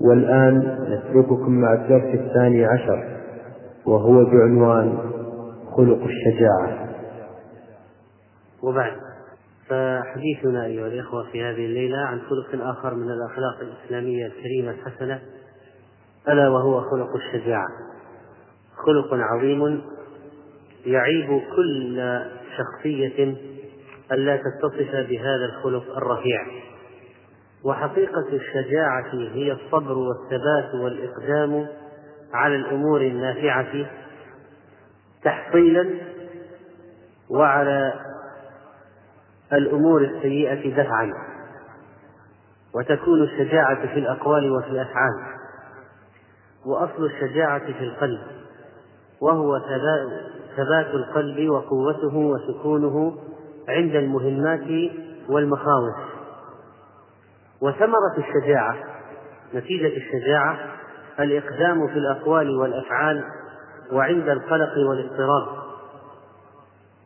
والآن نترككم مع الدرس الثاني عشر وهو بعنوان خلق الشجاعة. وبعد فحديثنا أيها الإخوة في هذه الليلة عن خلق آخر من الأخلاق الإسلامية الكريمة الحسنة ألا وهو خلق الشجاعة. خلق عظيم يعيب كل شخصية ألا تتصف بهذا الخلق الرفيع. وحقيقة الشجاعة هي الصبر والثبات والإقدام على الأمور النافعة تحصيلا وعلى الأمور السيئة دفعا. وتكون الشجاعة في الأقوال وفي الأفعال. وأصل الشجاعة في القلب. وهو ثبات القلب وقوته وسكونه عند المهمات والمخاوف. وثمرة الشجاعة نتيجة الشجاعة الإقدام في الأقوال والأفعال وعند القلق والاضطراب.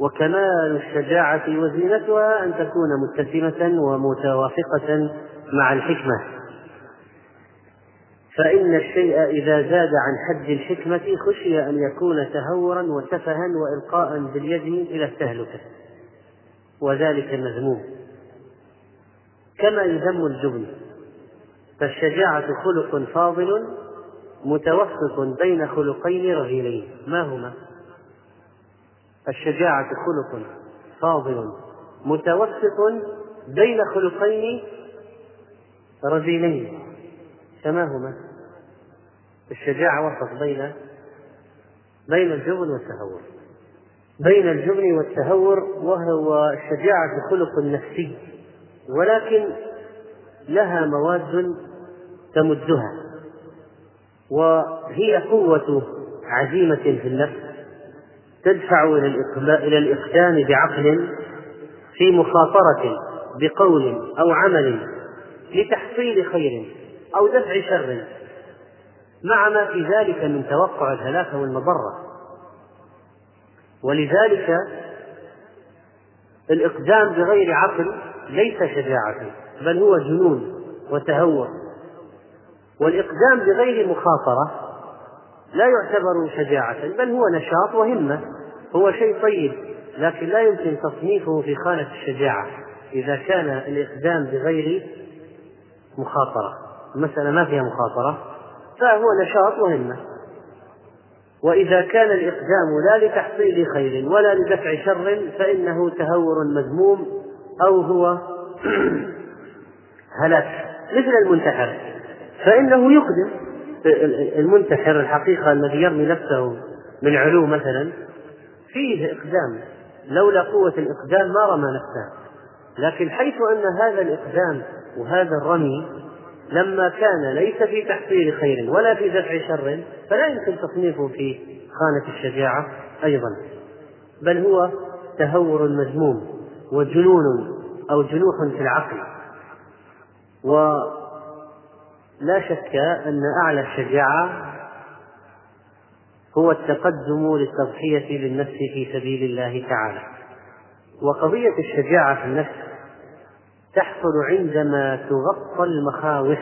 وكمال الشجاعة وزينتها أن تكون متسمة ومتوافقة مع الحكمة. فإن الشيء إذا زاد عن حد الحكمة خشي أن يكون تهورا وسفها وإلقاء باليد إلى التهلكة. وذلك مذموم. كما يذم الجبن. فالشجاعة خلق فاضل متوسط بين خلقين رذيلين ما هما؟ الشجاعة خلق فاضل متوسط بين خلقين رذيلين فما هما؟ الشجاعة وسط بين بين الجبن والتهور. بين الجبن والتهور وهو الشجاعة خلق نفسي. ولكن لها مواد تمدها وهي قوة عزيمة في النفس تدفع إلى الإقدام بعقل في مخاطرة بقول أو عمل لتحصيل خير أو دفع شر مع ما في ذلك من توقع الهلاك والمضرة. ولذلك الإقدام بغير عقل ليس شجاعة بل هو جنون وتهور. والإقدام بغير مخاطرة لا يعتبر شجاعة بل هو نشاط وهمة. هو شيء طيب لكن لا يمكن تصنيفه في خانة الشجاعة إذا كان الإقدام بغير مخاطرة. المسألة ما فيها مخاطرة فهو نشاط وهمة. وإذا كان الإقدام لا لتحصيل خير ولا لدفع شر فإنه تهور مذموم أو هو هلاك مثل المنتحر. فإنه يقدم المنتحر الحقيقة الذي يرمي نفسه من علو مثلا فيه إقدام. لولا قوة الإقدام ما رمى نفسه. لكن حيث أن هذا الإقدام وهذا الرمي لما كان ليس في تحصيل خير ولا في دفع شر فلا يمكن تصنيفه في خانة الشجاعة أيضا. بل هو تهور مذموم. وجنون أو جنوح في العقل. ولا شك أن أعلى الشجاعة هو التقدم للتضحية بالنفس في سبيل الله تعالى. وقضية الشجاعة في النفس تحصل عندما تغطى المخاوف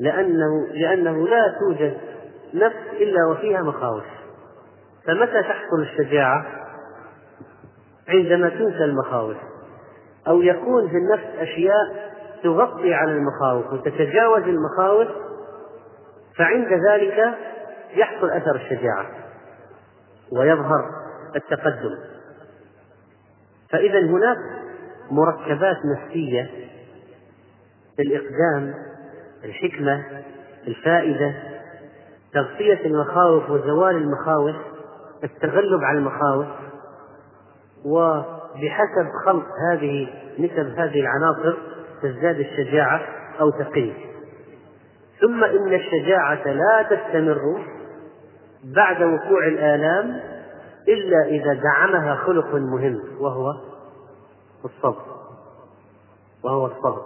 لأنه لأنه لا توجد نفس إلا وفيها مخاوف. فمتى تحصل الشجاعة؟ عندما تنسى المخاوف أو يكون في النفس أشياء تغطي على المخاوف وتتجاوز المخاوف فعند ذلك يحصل أثر الشجاعة ويظهر التقدم. فإذا هناك مركبات نفسية في الإقدام الحكمة الفائدة تغطية المخاوف وزوال المخاوف التغلب على المخاوف. وبحسب خلق هذه نسب هذه العناصر تزداد الشجاعة أو تقل. ثم إن الشجاعة لا تستمر بعد وقوع الآلام إلا إذا دعمها خلق مهم وهو الصبر. وهو الصبر.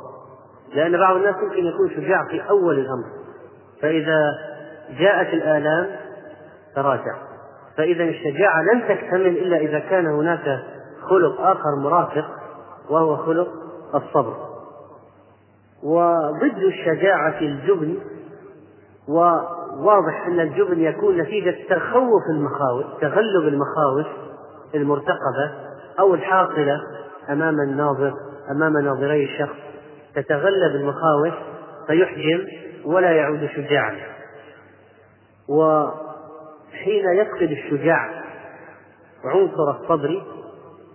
لأن بعض الناس ممكن يكون شجاع في أول الأمر فإذا جاءت الآلام تراجع. فإذا الشجاعة لن تكتمل إلا إذا كان هناك خلق آخر مرافق وهو خلق الصبر. وضد الشجاعة الجبن وواضح أن الجبن يكون نتيجة تخوف المخاوف تغلب المخاوف المرتقبة أو الحاصلة أمام الناظر أمام ناظري الشخص. تتغلب المخاوف فيحجم ولا يعود شجاعا وحين يفقد الشجاع عنصر الصبر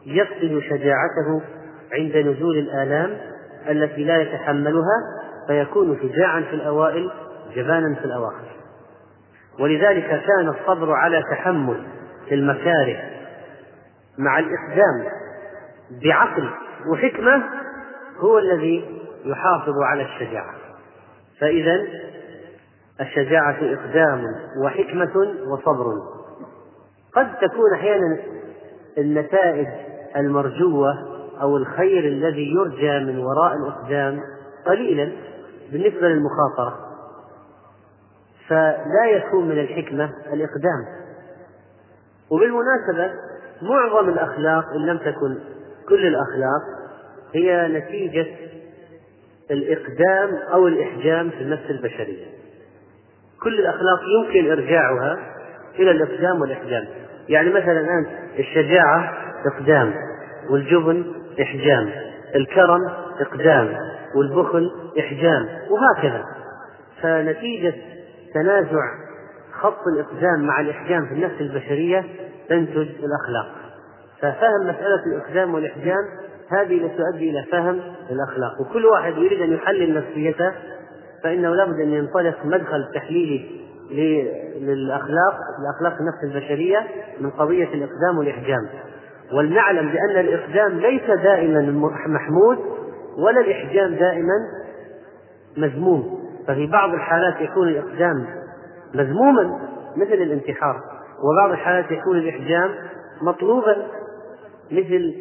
يفقد شجاعته عند نزول الآلام التي لا يتحملها فيكون شجاعا في الأوائل جبانا في الأواخر. ولذلك كان الصبر على تحمل في المكاره مع الإقدام بعقل وحكمة هو الذي يحافظ على الشجاعة. فإذا الشجاعة إقدام وحكمة وصبر. قد تكون أحيانا النتائج المرجوة أو الخير الذي يرجى من وراء الإقدام قليلا بالنسبة للمخاطرة. فلا يكون من الحكمة الإقدام. وبالمناسبة معظم الأخلاق إن لم تكن كل الأخلاق هي نتيجة الإقدام أو الإحجام في النفس البشرية. كل الأخلاق يمكن إرجاعها إلى الإقدام والإحجام. يعني مثلا الآن الشجاعة إقدام والجبن إحجام الكرم إقدام والبخل إحجام وهكذا. فنتيجة تنازع خط الإقدام مع الإحجام في النفس البشرية تنتج الأخلاق. ففهم مسألة الإقدام والإحجام هذه تؤدي إلى فهم الأخلاق. وكل واحد يريد أن يحلل نفسيته فإنه لابد أن ينطلق مدخل تحليلي للأخلاق الأخلاق النفس البشرية من قضية الإقدام والإحجام. ولنعلم بأن الإقدام ليس دائما محمود ولا الإحجام دائما مذموم. ففي بعض الحالات يكون الإقدام مذموما مثل الانتحار. وبعض الحالات يكون الإحجام مطلوبا مثل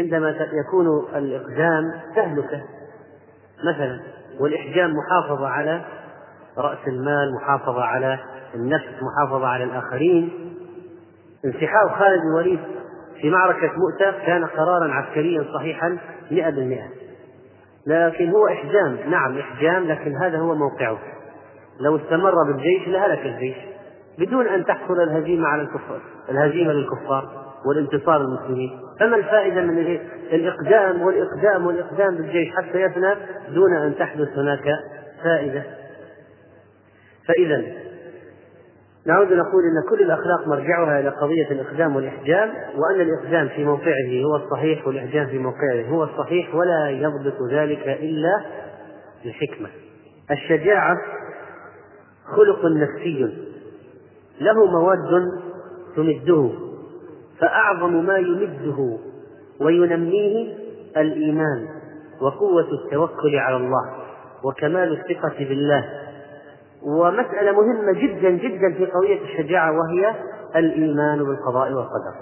عندما يكون الإقدام تهلكة مثلا. والإحجام محافظة على رأس المال محافظة على النفس محافظة على الآخرين. انسحاب خالد بن الوليد في معركة مؤتة كان قرارا عسكريا صحيحا مئة بالمئة. لكن هو إحجام نعم إحجام لكن هذا هو موقعه. لو استمر بالجيش لهلك الجيش بدون أن تحصل الهزيمة على الكفار الهزيمة للكفار. والانتصار للمسلمين فما الفائدة من الإقدام والإقدام والإقدام بالجيش حتى يفنى دون أن تحدث هناك فائدة. فإذا نعود نقول أن كل الأخلاق مرجعها إلى قضية الإقدام والإحجام وأن الإقدام في موقعه هو الصحيح والإحجام في موقعه هو الصحيح ولا يضبط ذلك إلا بالحكمة الشجاعة خلق نفسي له مواد تمده. فأعظم ما يمده وينميه الإيمان وقوة التوكل على الله وكمال الثقة بالله ومسألة مهمة جدا جدا في قضية الشجاعة وهي الإيمان بالقضاء والقدر.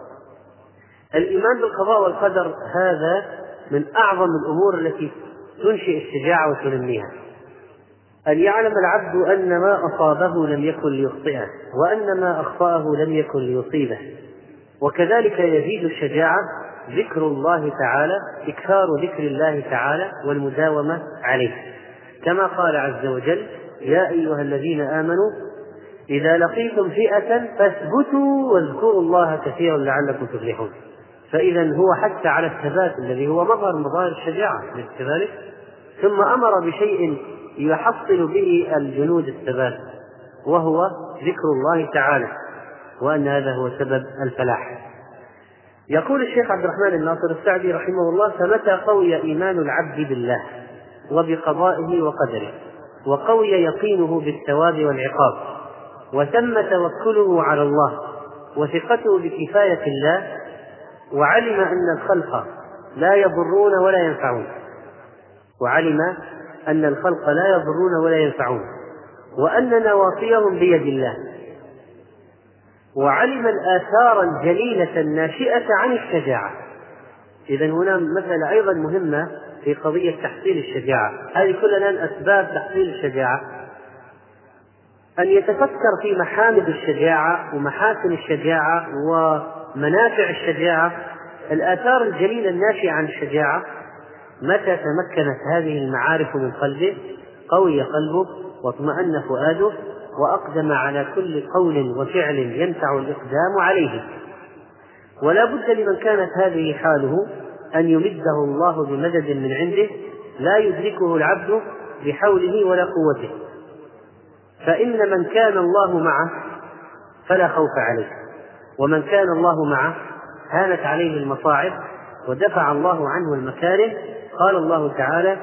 الإيمان بالقضاء والقدر هذا من أعظم الأمور التي تنشئ الشجاعة وتنميها. أن يعلم العبد أن ما أصابه لم يكن ليخطئه، وأن ما أخطأه لم يكن ليصيبه. وكذلك يزيد الشجاعة ذكر الله تعالى، إكثار ذكر الله تعالى والمداومة عليه. كما قال عز وجل: يا أيها الذين آمنوا إذا لقيتم فئة فاثبتوا واذكروا الله كثيرا لعلكم تفلحون فإذا هو حتى على الثبات الذي هو مظهر مظاهر الشجاعة أليس كذلك؟ ثم أمر بشيء يحصل به الجنود الثبات وهو ذكر الله تعالى وأن هذا هو سبب الفلاح. يقول الشيخ عبد الرحمن الناصر السعدي رحمه الله فمتى قوي إيمان العبد بالله وبقضائه وقدره وقوي يقينه بالثواب والعقاب وتم توكله على الله وثقته بكفاية الله وعلم أن الخلق لا يضرون ولا ينفعون وعلم أن الخلق لا يضرون ولا ينفعون وأن نواصيهم بيد الله وعلم الآثار الجليلة الناشئة عن الشجاعة. إذا هنا مسألة أيضا مهمة في قضية تحصيل الشجاعة. هذه كلها أسباب تحصيل الشجاعة. أن يتفكر في محامد الشجاعة ومحاسن الشجاعة ومنافع الشجاعة الآثار الجليلة الناشئة عن الشجاعة متى تمكنت هذه المعارف من قلبه؟ قوي قلبه واطمأن فؤاده. وأقدم على كل قول وفعل ينفع الإقدام عليه. ولا بد لمن كانت هذه حاله أن يمده الله بمدد من عنده لا يدركه العبد بحوله ولا قوته. فإن من كان الله معه فلا خوف عليه. ومن كان الله معه هانت عليه المصاعب ودفع الله عنه المكاره. قال الله تعالى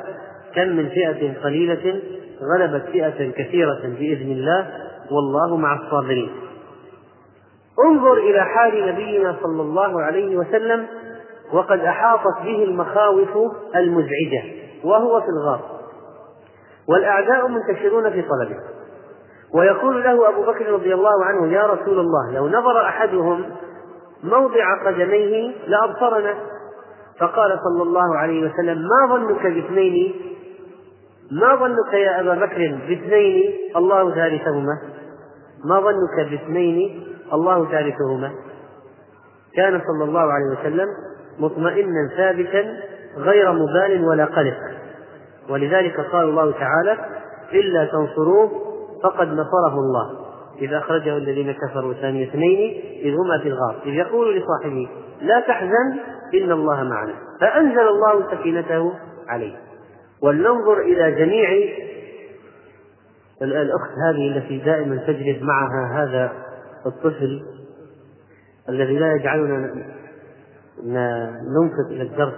كم من فئة قليلة غلبت فئة كثيرة بإذن الله والله مع الصابرين. انظر إلى حال نبينا صلى الله عليه وسلم وقد أحاطت به المخاوف المزعجة وهو في الغار. والأعداء منتشرون في طلبه. ويقول له أبو بكر رضي الله عنه يا رسول الله لو نظر أحدهم موضع قدميه لأبصرنا. فقال صلى الله عليه وسلم ما ظنك باثنين ما ظنك يا أبا بكر باثنين الله ثالثهما؟ ما ظنك باثنين الله ثالثهما؟ كان صلى الله عليه وسلم مطمئنا ثابتا غير مبال ولا قلق. ولذلك قال الله تعالى إلا تنصروه فقد نصره الله. إذ أخرجه الذين كفروا ثاني اثنين إذ هما في الغار. إذ يقول لصاحبه لا تحزن إن الله معنا. فأنزل الله سكينته عليه. ولننظر إلى جميع الأخت هذه التي دائما تجلس معها هذا الطفل الذي لا يجعلنا ننفذ إلى الدرس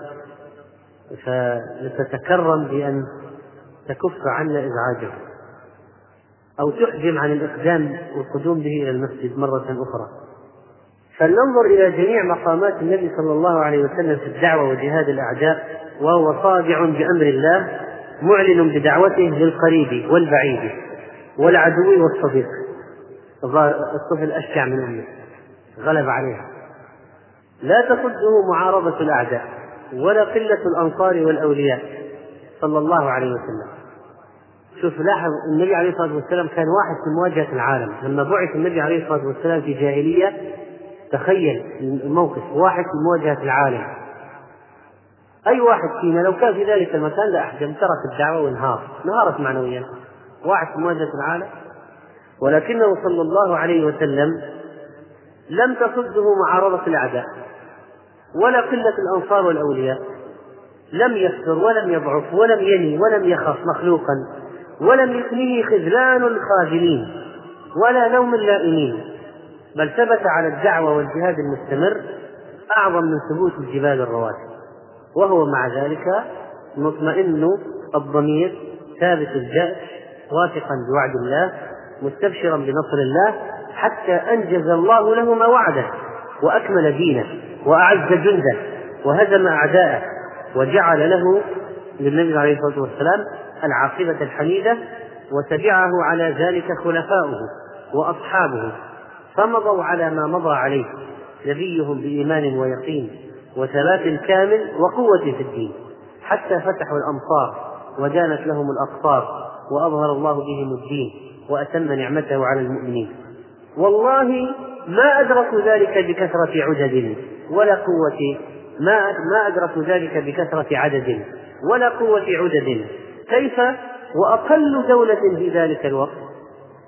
فنتكرم بأن تكف عنا إزعاجه أو تحجم عن الإقدام والقدوم به إلى المسجد مرة أخرى. فلننظر إلى جميع مقامات النبي صلى الله عليه وسلم في الدعوة وجهاد الأعداء وهو خاضع بأمر الله معلن بدعوته للقريب والبعيد والعدو والصديق. الطفل أشجع من أمه. غلب عليها. لا تصده معارضة الأعداء ولا قلة الأنصار والأولياء صلى الله عليه وسلم. شوف لاحظ النبي عليه الصلاة والسلام كان واحد في مواجهة العالم. لما بعث النبي عليه الصلاة والسلام في جاهلية تخيل الموقف واحد في مواجهة العالم. أي واحد فينا لو كان في ذلك المكان لأحجم ترك الدعوة وانهار. انهارت معنويا. واحد في مواجهة العالم. ولكنه صلى الله عليه وسلم لم تصده معارضة الأعداء ولا قلة الأنصار والأولياء. لم يفتر ولم يضعف ولم يني ولم يخف مخلوقا. ولم يثنيه خذلان الخاذلين ولا نوم اللائمين بل ثبت على الدعوة والجهاد المستمر أعظم من ثبوت الجبال الرواسي وهو مع ذلك مطمئن الضمير ثابت الجأش واثقا بوعد الله مستبشرا بنصر الله حتى أنجز الله له ما وعده وأكمل دينه وأعز جنده وهزم أعداءه وجعل له للنبي عليه الصلاة والسلام العاقبة الحميدة وتبعه على ذلك خلفاؤه وأصحابه. فمضوا على ما مضى عليه نبيهم بإيمان ويقين وثبات كامل وقوة في الدين حتى فتحوا الأمصار ودانت لهم الأقطار وأظهر الله بهم الدين وأتم نعمته على المؤمنين. والله ما أدركوا ذلك بكثرة عدد ولا قوة ما ما أدركوا ذلك بكثرة عدد ولا قوة عدد. كيف؟ وأقل دولة في ذلك الوقت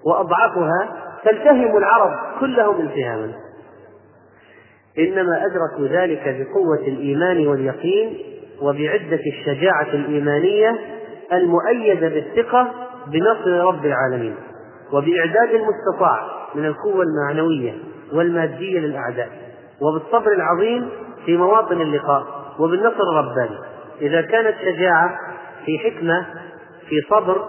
وأضعفها تلتهم العرب كلهم التهاما. إنما أدركوا ذلك بقوة الإيمان واليقين وبعدة الشجاعة الإيمانية المؤيدة بالثقة بنصر رب العالمين وبإعداد المستطاع من القوة المعنوية والمادية للأعداء وبالصبر العظيم في مواطن اللقاء وبالنصر الرباني. إذا كانت شجاعة في حكمة في صبر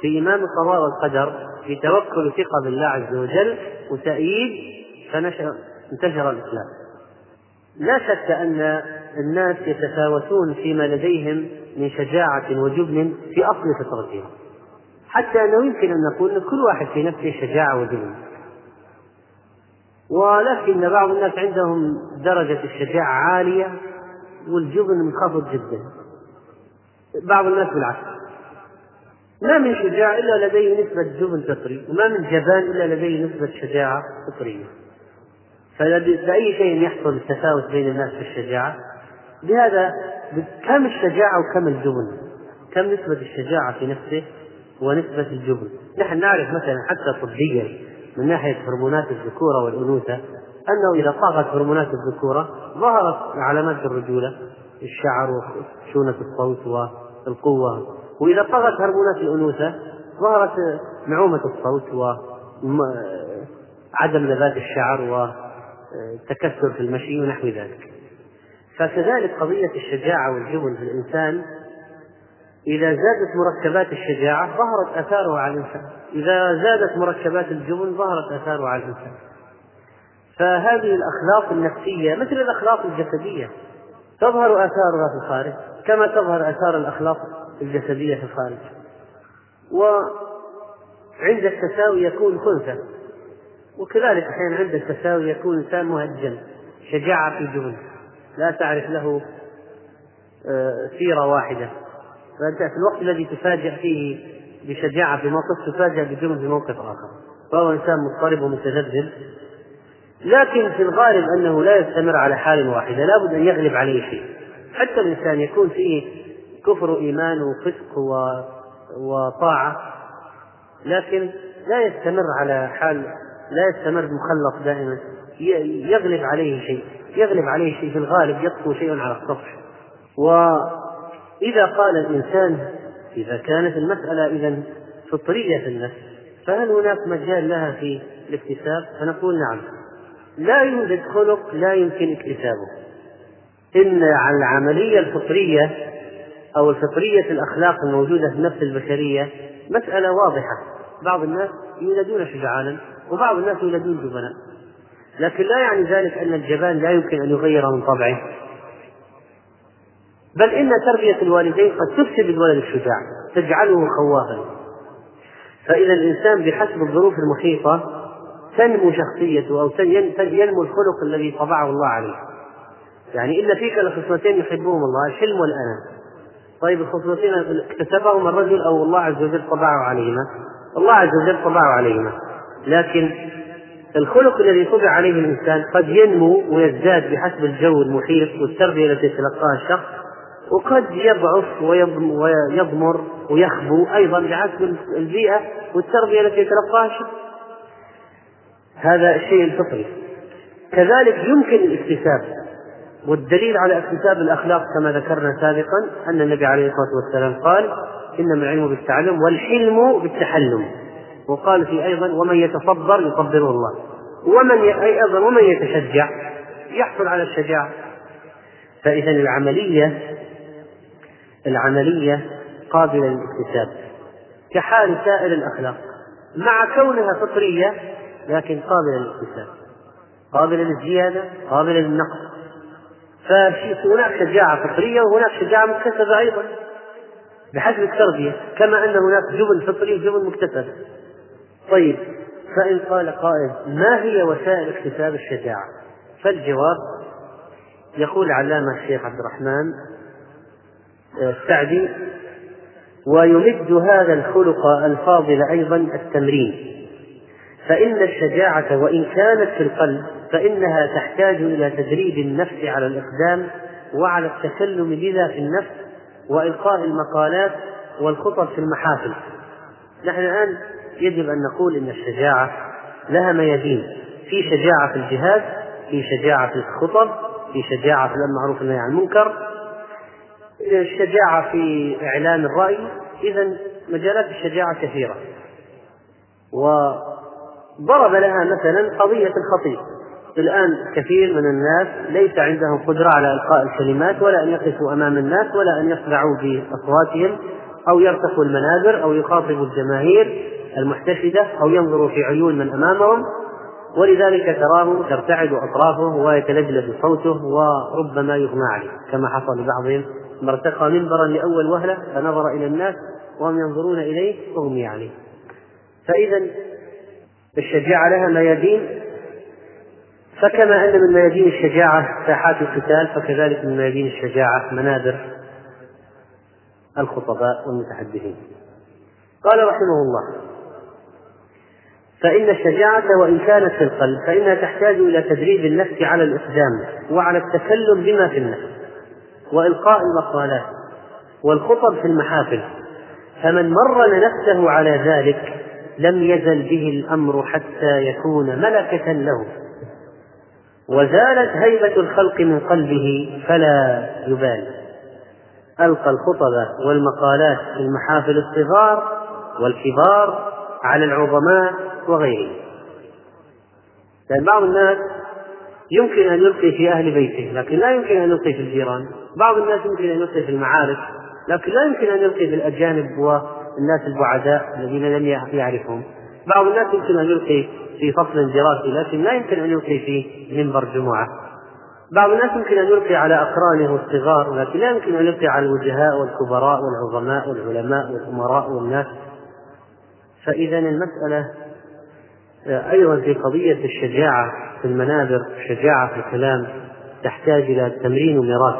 في إمام القضاء والقدر في توكل ثقة بالله عز وجل وتأييد فنشر انتشر الإسلام. لا شك أن الناس يتفاوتون فيما لديهم من شجاعة وجبن في أصل فطرتهم. حتى أنه يمكن أن نقول أن كل واحد في نفسه شجاعة وجبن. ولكن بعض الناس عندهم درجة الشجاعة عالية والجبن منخفض جدا. بعض الناس بالعكس. ما من شجاع إلا لديه نسبة جبن فطري وما من جبان إلا لديه نسبة شجاعة فطرية فبأي شيء يحصل التفاوت بين الناس في الشجاعة بهذا كم الشجاعة وكم الجبن؟ كم نسبة الشجاعة في نفسه ونسبة الجبن؟ نحن نعرف مثلا حتى طبيا من ناحية هرمونات الذكورة والأنوثة أنه إذا طاغت هرمونات الذكورة ظهرت علامات الرجولة الشعر وشونة الصوت والقوة وإذا طغت هرمونات الأنوثة ظهرت نعومة الصوت وعدم لذات الشعر وتكسر في المشي ونحو ذلك. فكذلك قضية الشجاعة والجبن في الإنسان إذا زادت مركبات الشجاعة ظهرت آثارها على الإنسان. إذا زادت مركبات الجبن ظهرت آثارها على الإنسان. فهذه الأخلاق النفسية مثل الأخلاق الجسدية تظهر آثارها في الخارج كما تظهر آثار الأخلاق الجسدية في الخارج. وعند التساوي يكون خنثى. وكذلك أحيانا عند التساوي يكون إنسان مهجم شجاعة في جبن لا تعرف له آه، سيرة واحدة. فأنت في الوقت الذي تفاجأ فيه بشجاعة في موقف تفاجأ بجبن في موقف آخر. فهو إنسان مضطرب ومتذبذب. لكن في الغالب أنه لا يستمر على حال واحدة. لابد أن يغلب عليه شيء. حتى الإنسان يكون فيه كفر وإيمان وفسق وطاعة لكن لا يستمر على حال لا يستمر مخلط دائما. يغلب عليه شيء يغلب عليه شيء في الغالب يطفو شيء على السطح. وإذا قال الإنسان إذا كانت المسألة إذا فطرية في النفس فهل هناك مجال لها في الاكتساب؟ فنقول نعم. لا يوجد خلق لا يمكن اكتسابه. إن العملية الفطرية أو الفطرية الأخلاق الموجودة في النفس البشرية مسألة واضحة. بعض الناس يولدون شجعانا وبعض الناس يولدون جبنا. لكن لا يعني ذلك أن الجبان لا يمكن أن يغير من طبعه. بل إن تربية الوالدين قد تفسد الولد الشجاع تجعله خوافا. فإذا الإنسان بحسب الظروف المحيطة تنمو شخصيته أو ينمو الخلق الذي طبعه الله عليه. يعني إن فيك لخصلتين يحبهم الله الحلم والأنام. طيب الخصلتين اكتسبهما الرجل أو الله عز وجل طبعه عليهما. الله عز وجل طبعه عليهما. لكن الخلق الذي طبع عليه الإنسان قد ينمو ويزداد بحسب الجو المحيط والتربية التي يتلقاها الشخص وقد يضعف ويضمر ويخبو أيضا بحسب البيئة والتربية التي يتلقاها الشخص. هذا الشيء الفطري كذلك يمكن الاكتساب. والدليل على اكتساب الأخلاق كما ذكرنا سابقا أن النبي عليه الصلاة والسلام قال إنما العلم بالتعلم والحلم بالتحلم. وقال في أيضا ومن يتصبر يصبره الله. ومن أي أيضا ومن يتشجع يحصل على الشجاعة. فاذا العملية العملية قابلة للاكتساب كحال سائر الأخلاق مع كونها فطرية لكن قابلة للاكتساب قابلة للزيادة قابلة للنقص. فهناك شجاعة فطرية وهناك شجاعة مكتسبة أيضا بحسب التربية كما أن هناك جبن فطري وجبن مكتسب طيب فإن قال قائل ما هي وسائل اكتساب الشجاعة؟ فالجواب يقول العلامة الشيخ عبد الرحمن آه، السعدي ويمد هذا الخلق الفاضل أيضا التمرين. فإن الشجاعة وإن كانت في القلب فإنها تحتاج إلى تدريب النفس على الإقدام وعلى التكلم بذا في النفس وإلقاء المقالات والخطب في المحافل. نحن الآن يجب أن نقول إن الشجاعة لها ميادين في شجاعة في الجهاد في شجاعة في الخطب في شجاعة في الأمر معروف والنهي عن المنكر. الشجاعة في إعلان الرأي إذا مجالات الشجاعة كثيرة. و ضرب لها مثلا قضية الخطيب. الآن كثير من الناس ليس عندهم قدرة على إلقاء الكلمات ولا أن يقفوا أمام الناس ولا أن يصدعوا بأصواتهم أو يرتقوا المنابر أو يخاطبوا الجماهير المحتشدة أو ينظروا في عيون من أمامهم. ولذلك تراه ترتعد أطرافه ويتلجلج صوته وربما يغمى عليه. كما حصل لبعضهم ارتقى منبرا لأول وهلة فنظر إلى الناس وهم ينظرون إليه أغمي عليه. فإذا الشجاعة لها ميادين فكما أن من ميادين الشجاعة ساحات القتال فكذلك من ميادين الشجاعة منابر الخطباء والمتحدثين. قال رحمه الله فإن الشجاعة وإن كانت في القلب فإنها تحتاج إلى تدريب النفس على الإقدام وعلى التكلم بما في النفس وإلقاء المقالات والخطب في المحافل فمن مرن نفسه على ذلك لم يزل به الأمر حتى يكون ملكة له. وزالت هيبة الخلق من قلبه فلا يبالي ألقى الخطب والمقالات في المحافل الصغار والكبار على العظماء وغيرهم. لأن بعض الناس يمكن أن يلقي في أهل بيته لكن لا يمكن أن يلقي في الجيران. بعض الناس يمكن أن يلقي في المعارف لكن لا يمكن أن يلقي في الأجانب والناس البعداء الذين لم يعرفهم. بعض الناس يمكن أن يلقي في فصل دراسي لكن لا يمكن أن يلقي في منبر جمعة. بعض الناس يمكن أن يلقي على أقرانه الصغار لكن لا يمكن أن يلقي على الوجهاء والكبراء والعظماء والعلماء والأمراء والناس. فإذا المسألة أيضا في قضية الشجاعة في المنابر الشجاعة في الكلام تحتاج إلى تمرين وميراث.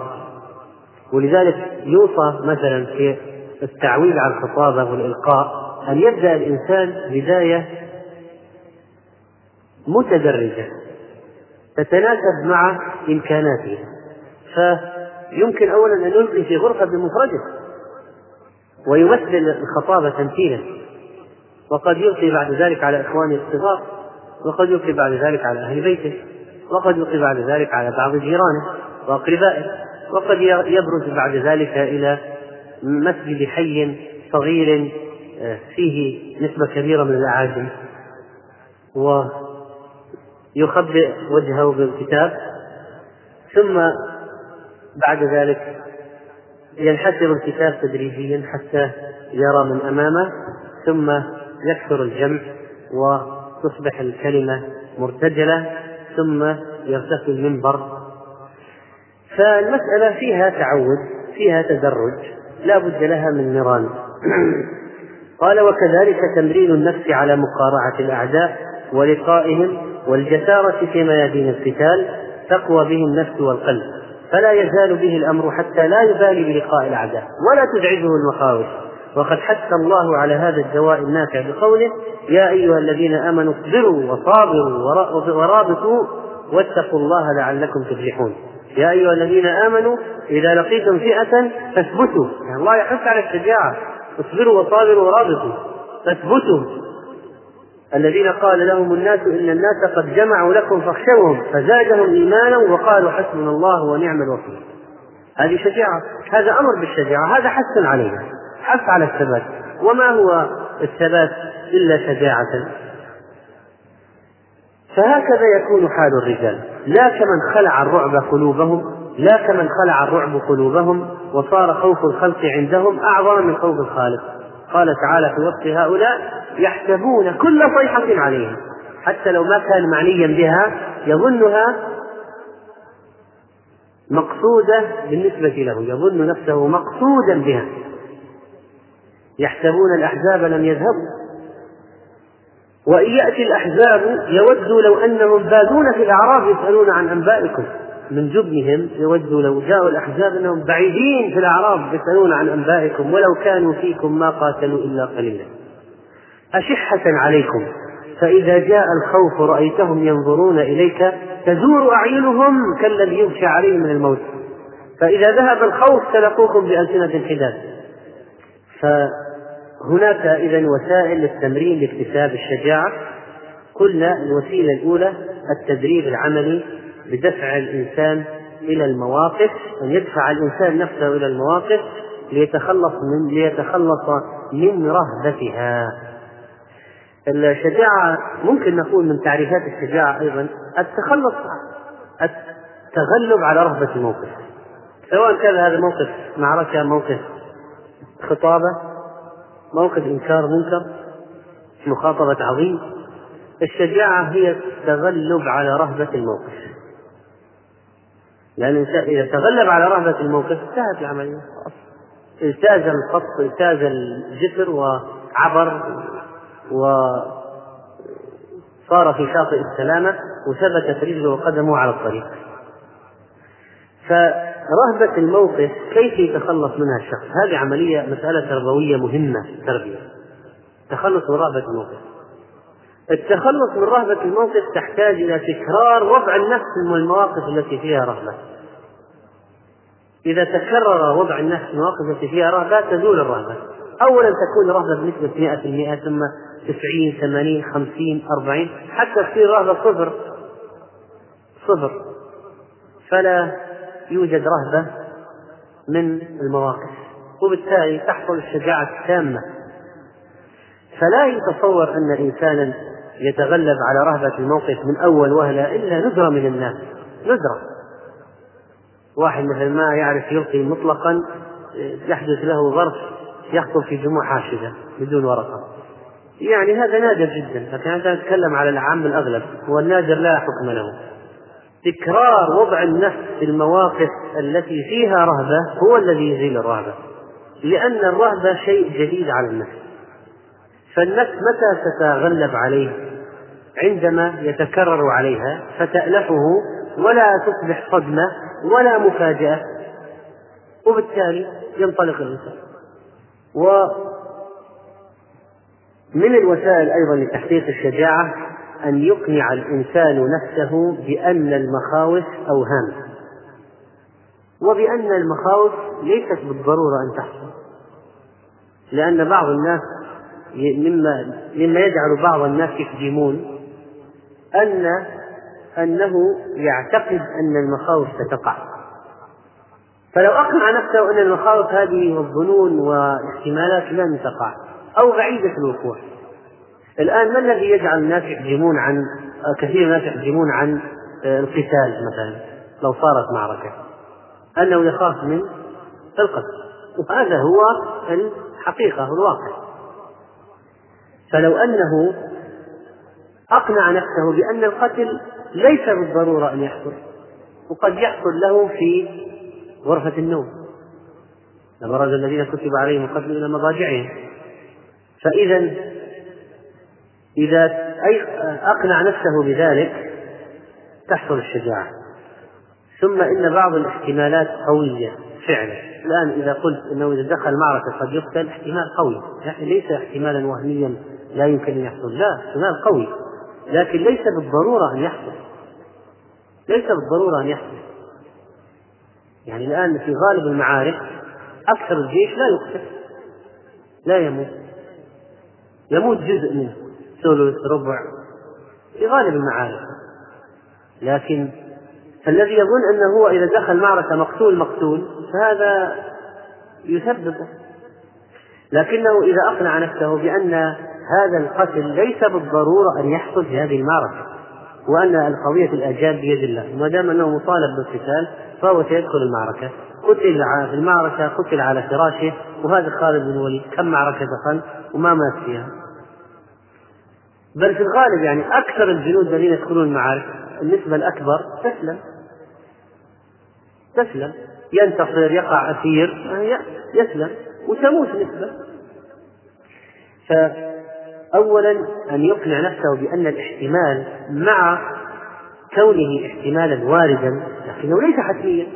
ولذلك يوصى مثلا في التعويل على الخطابة والإلقاء أن يبدأ الإنسان بداية متدرجة تتناسب مع إمكاناته. فيمكن أولا أن يلقي في غرفة بمفرده ويمثل الخطابة تمثيلا. وقد يلقي بعد ذلك على إخوانه الصغار وقد يلقي بعد ذلك على أهل بيته وقد يلقي بعد ذلك على بعض جيرانه وأقربائه وقد يبرز بعد ذلك إلى مسجد حي صغير آه، فيه نسبة كبيرة من الأعاجم. ويخبئ وجهه بالكتاب. ثم بعد ذلك ينحسر الكتاب تدريجيا حتى يرى من أمامه. ثم يكثر الجمع وتصبح الكلمة مرتجلة. ثم يرتقي المنبر. فالمسألة فيها تعود فيها تدرج. لا بد لها من نيران. قال وكذلك تمرين النفس على مقارعة الأعداء ولقائهم والجسارة في ميادين القتال تقوى به النفس والقلب. فلا يزال به الأمر حتى لا يبالي بلقاء الأعداء ولا تزعجه المخاوف. وقد حث الله على هذا الدواء النافع بقوله يا أيها الذين آمنوا اصبروا وصابروا ورابطوا واتقوا الله لعلكم تفلحون. يا أيها الذين آمنوا إذا لقيتم فئة فاثبتوا. يعني الله يحث على الشجاعة اصبروا وصابروا ورابطوا. فاثبتوا. الذين قال لهم الناس إن الناس قد جمعوا لكم فاخشوهم فزادهم إيمانا وقالوا حسبنا الله ونعم الوكيل. هذه شجاعة. هذا أمر بالشجاعة. هذا حث عليها حث على الثبات. وما هو الثبات إلا شجاعة؟ فهكذا يكون حال الرجال. لا كمن خلع الرعب قلوبهم لا كمن خلع الرعب قلوبهم وصار خوف الخلق عندهم أعظم من خوف الخالق. قال تعالى في وصف هؤلاء يحسبون كل صيحة عليهم. حتى لو ما كان معنيا بها يظنها مقصودة بالنسبة له. يظن نفسه مقصودا بها. يحسبون الأحزاب لم يذهبوا. وإن يأتي الأحزاب يودوا لو أنهم بادون في الأعراب يسألون عن أنبائكم. من جبنهم يودوا لو جاءوا الأحزاب أنهم بعيدين في الأعراب يسألون عن أنبائكم ولو كانوا فيكم ما قاتلوا إلا قليلا. أشحة عليكم. فإذا جاء الخوف رأيتهم ينظرون إليك تزور أعينهم كالذي يغشى عليه من الموت. فإذا ذهب الخوف سلقوكم بألسنة حداد فهناك إذا وسائل للتمرين لاكتساب الشجاعة. قلنا الوسيلة الأولى التدريب العملي بدفع الإنسان إلى المواقف أن يدفع الإنسان نفسه إلى المواقف ليتخلص من ليتخلص من رهبتها. الشجاعة ممكن نقول من تعريفات الشجاعة أيضا التخلص التغلب على رهبة الموقف. سواء كان هذا موقف معركة موقف خطابة موقف إنكار منكر مخاطبة عظيم. الشجاعة هي التغلب على رهبة الموقف. لأن الإنسان إذا تغلب على رهبة الموقف انتهت العملية. اجتاز الخط اجتاز الجسر وعبر وصار في شاطئ السلامة وثبتت رجله وقدمه على الطريق. فرهبة الموقف كيف يتخلص منها الشخص؟ هذه عملية مسألة تربوية مهمة في التربية التخلص من رهبة الموقف. التخلص من رهبة الموقف تحتاج إلى تكرار وضع النفس من المواقف التي فيها رهبة. إذا تكرر وضع الناس في المواقف التي فيها رهبة تزول الرهبة. أولا تكون الرهبة بنسبة 100% ثم 90 80 50 40 حتى تصير رهبة صفر. صفر. فلا يوجد رهبة من المواقف وبالتالي تحصل الشجاعة التامة. فلا يتصور أن إنسانا يتغلب على رهبة الموقف من أول وهلة إلا ندرة من الناس. ندرة واحد مثل ما يعرف يلقي مطلقا يحدث له ظرف يخطب في جموع حاشدة بدون ورقة. يعني هذا نادر جدا لكن أنت نتكلم على العام الأغلب والنادر لا حكم له. تكرار وضع النفس في المواقف التي فيها رهبة هو الذي يزيل الرهبة. لأن الرهبة شيء جديد على النفس. فالنفس متى تتغلب عليه؟ عندما يتكرر عليها فتألفه ولا تصبح صدمة ولا مفاجأة. وبالتالي ينطلق الإنسان. ومن الوسائل أيضا لتحقيق الشجاعة أن يقنع الإنسان نفسه بأن المخاوف أوهام وبأن المخاوف ليست بالضرورة أن تحصل لأن بعض الناس مما مما يجعل بعض الناس يكذبون أن أنه يعتقد أن المخاوف ستقع. فلو أقنع نفسه أن المخاوف هذه والظنون والاحتمالات لن تقع أو بعيدة الوقوع. الآن ما الذي يجعل الناس يحجمون عن كثير من الناس يحجمون عن القتال مثلا؟ لو صارت معركة. أنه يخاف من القتل. وهذا هو الحقيقة الواقع. فلو أنه أقنع نفسه بأن القتل ليس بالضرورة أن يحصل وقد يحصل له في غرفة النوم. لبرز الذين كتب عليهم القتل إلى مضاجعهم. فإذا إذا أي أقنع نفسه بذلك تحصل الشجاعة. ثم إن بعض الاحتمالات قوية فعلا. الآن إذا قلت أنه إذا دخل معركة قد يقتل احتمال قوي. يعني ليس احتمالا وهميا لا يمكن أن يحصل. لا احتمال قوي. لكن ليس بالضرورة أن يحصل. ليس بالضرورة أن يحصل. يعني الآن في غالب المعارك أكثر الجيش لا يقتل لا يموت. يموت جزء منه. ثلث ربع في غالب المعارك. لكن الذي يظن أنه هو إذا دخل معركة مقتول مقتول فهذا يسببه لكنه إذا أقنع نفسه بأن هذا القتل ليس بالضرورة أن يحصل في هذه المعركة وأن القضية الأجال بيد الله. ما دام أنه مطالب بالقتال فهو سيدخل المعركة. قتل في المعركة قتل على فراشه وهذا خالد بن الوليد كم معركة دخل وما مات فيها. بل في الغالب يعني أكثر الجنود الذين يدخلون المعارك النسبة الأكبر تسلم. تسلم. ينتصر يقع أسير يسلم. وتموت نسبة. فأولا أن يقنع نفسه بأن الاحتمال مع كونه احتمالا واردا لكنه ليس حتميا.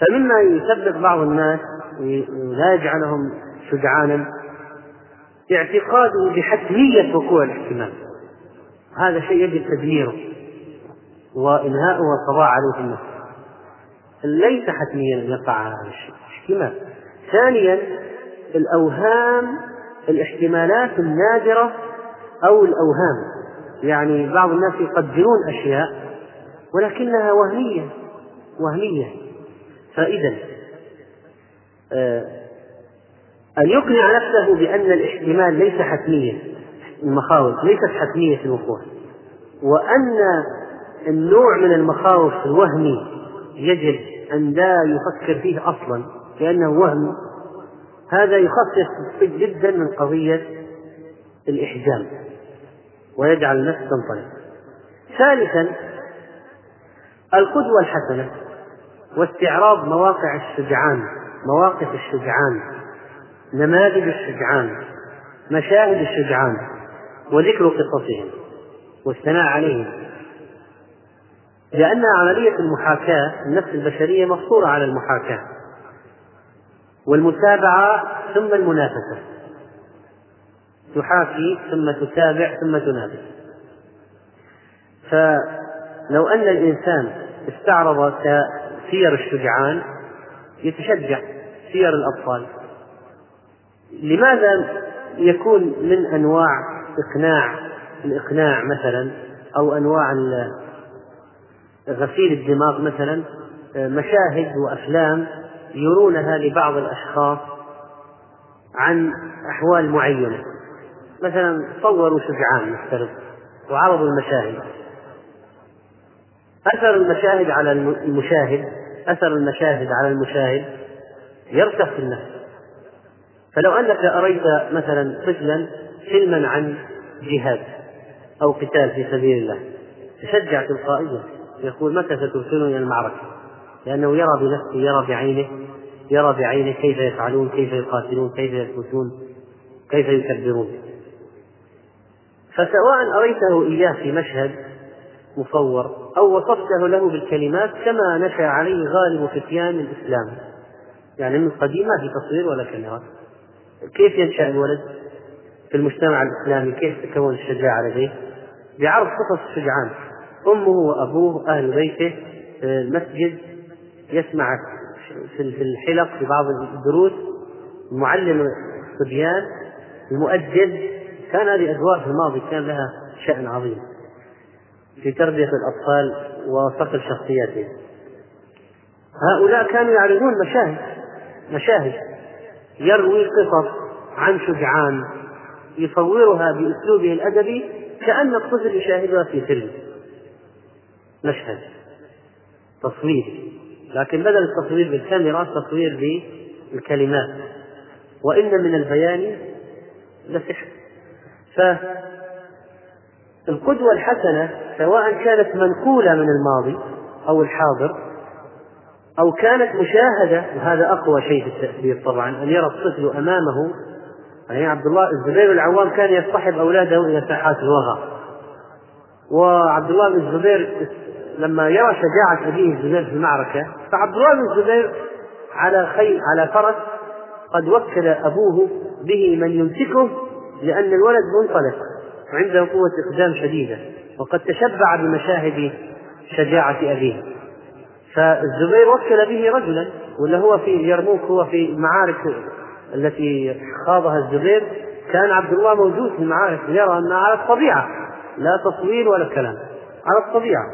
فمما يسبب بعض الناس ولا يجعلهم شجعانا اعتقاده بحتمية وقوع الاحتمال هذا شيء يجب تدميره وإنهاؤه والقضاء عليه في النفس. ليس حتميا أن يقع هذا الشيء. احتمال. ثانيا الأوهام الاحتمالات النادرة أو الأوهام. يعني بعض الناس يقدرون أشياء ولكنها وهمية. وهمية. فإذا آه، أن يقنع نفسه بأن الاحتمال ليس حتميا المخاوف ليست حتمية في الوقوع. وأن النوع من المخاوف الوهمي يجب أن لا يفكر فيه أصلا لأنه وهم. هذا يخفف جدا من قضية الإحجام ويجعل النفس تنطلق. ثالثا القدوة الحسنة واستعراض مواقع الشجعان مواقف الشجعان. نماذج الشجعان مشاهد الشجعان وذكر قصصهم والثناء عليهم. لأن عملية المحاكاة النفس البشرية مفطورة على المحاكاة والمتابعة ثم المنافسة. تحاكي ثم تتابع ثم تنافس. فلو أن الإنسان استعرض سير الشجعان يتشجع سير الأبطال لماذا يكون من أنواع إقناع الإقناع مثلا أو أنواع غسيل الدماغ مثلا مشاهد وأفلام يرونها لبعض الأشخاص عن أحوال معينة. مثلا صوروا شجعان نفترض وعرضوا المشاهد. أثر المشاهد على المشاهد أثر المشاهد على المشاهد يرسخ في النفس. فلو أنك أريت مثلا طفلا فيلما عن جهاد أو قتال في سبيل الله تشجع تلقائيا يقول متى سترسلني إلى المعركة؟ لأنه يرى بنفسه يرى بعينه يرى بعينه كيف يفعلون كيف يقاتلون كيف يثبتون كيف يكبرون. فسواء أريته إياه في مشهد مصور أو وصفته له بالكلمات كما نشأ عليه غالب فتيان الإسلام. يعني من قديم ما في تصوير ولا كاميرا كيف ينشأ الولد في المجتمع الإسلامي؟ كيف تكون الشجاعة لديه بعرض قصص الشجعان. أمه وأبوه أهل بيته المسجد يسمع في الحلق في بعض الدروس. معلم الصبيان المؤدب كان هذه أدوار في الماضي كان لها شأن عظيم في تربية الأطفال وصقل شخصياتهم هؤلاء كانوا يعرضون مشاهد مشاهد. يروي قصص عن شجعان يصورها بأسلوبه الأدبي كأن الطفل يشاهدها في فيلم. مشهد. تصوير. لكن بدل التصوير بالكاميرا تصوير بالكلمات. وإن من البيان لسحر فالقدوة الحسنة سواء كانت منقولة من الماضي أو الحاضر أو كانت مشاهدة وهذا أقوى شيء في التأثير طبعا أن يرى الطفل أمامه يعني عبد الله الزبير العوام كان يصطحب أولاده إلى ساحات الوغى. وعبد الله بن الزبير لما يرى شجاعة أبيه الزبير في المعركة فعبد الله بن الزبير على خيل على فرس قد وكل أبوه به من يمسكه لأن الولد منطلق وعنده قوة إقدام شديدة وقد تشبع بمشاهد شجاعة أبيه. فالزبير وكل به رجلا ولا هو في اليرموك هو في المعارك التي خاضها الزبير. كان عبد الله موجود في المعارك يرى أنها على الطبيعة لا تصوير ولا كلام على الطبيعة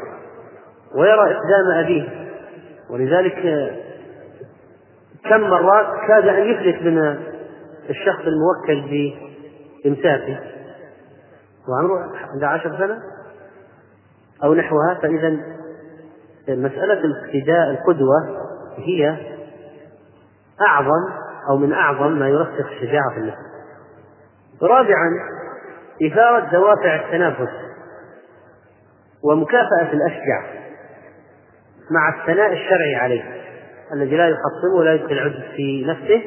ويرى إقدام أبيه. ولذلك كم مرات كاد أن يفلت من الشخص الموكل بإمساكه. وعمره عنده عشر سنة أو نحوها فإذا مسألة الاقتداء القدوة هي أعظم أو من أعظم ما يرسخ الشجاعة في النفس. رابعا إثارة دوافع التنافس ومكافأة الأشجع مع الثناء الشرعي عليه الذي لا يحطمه ولا يدخل عجز في نفسه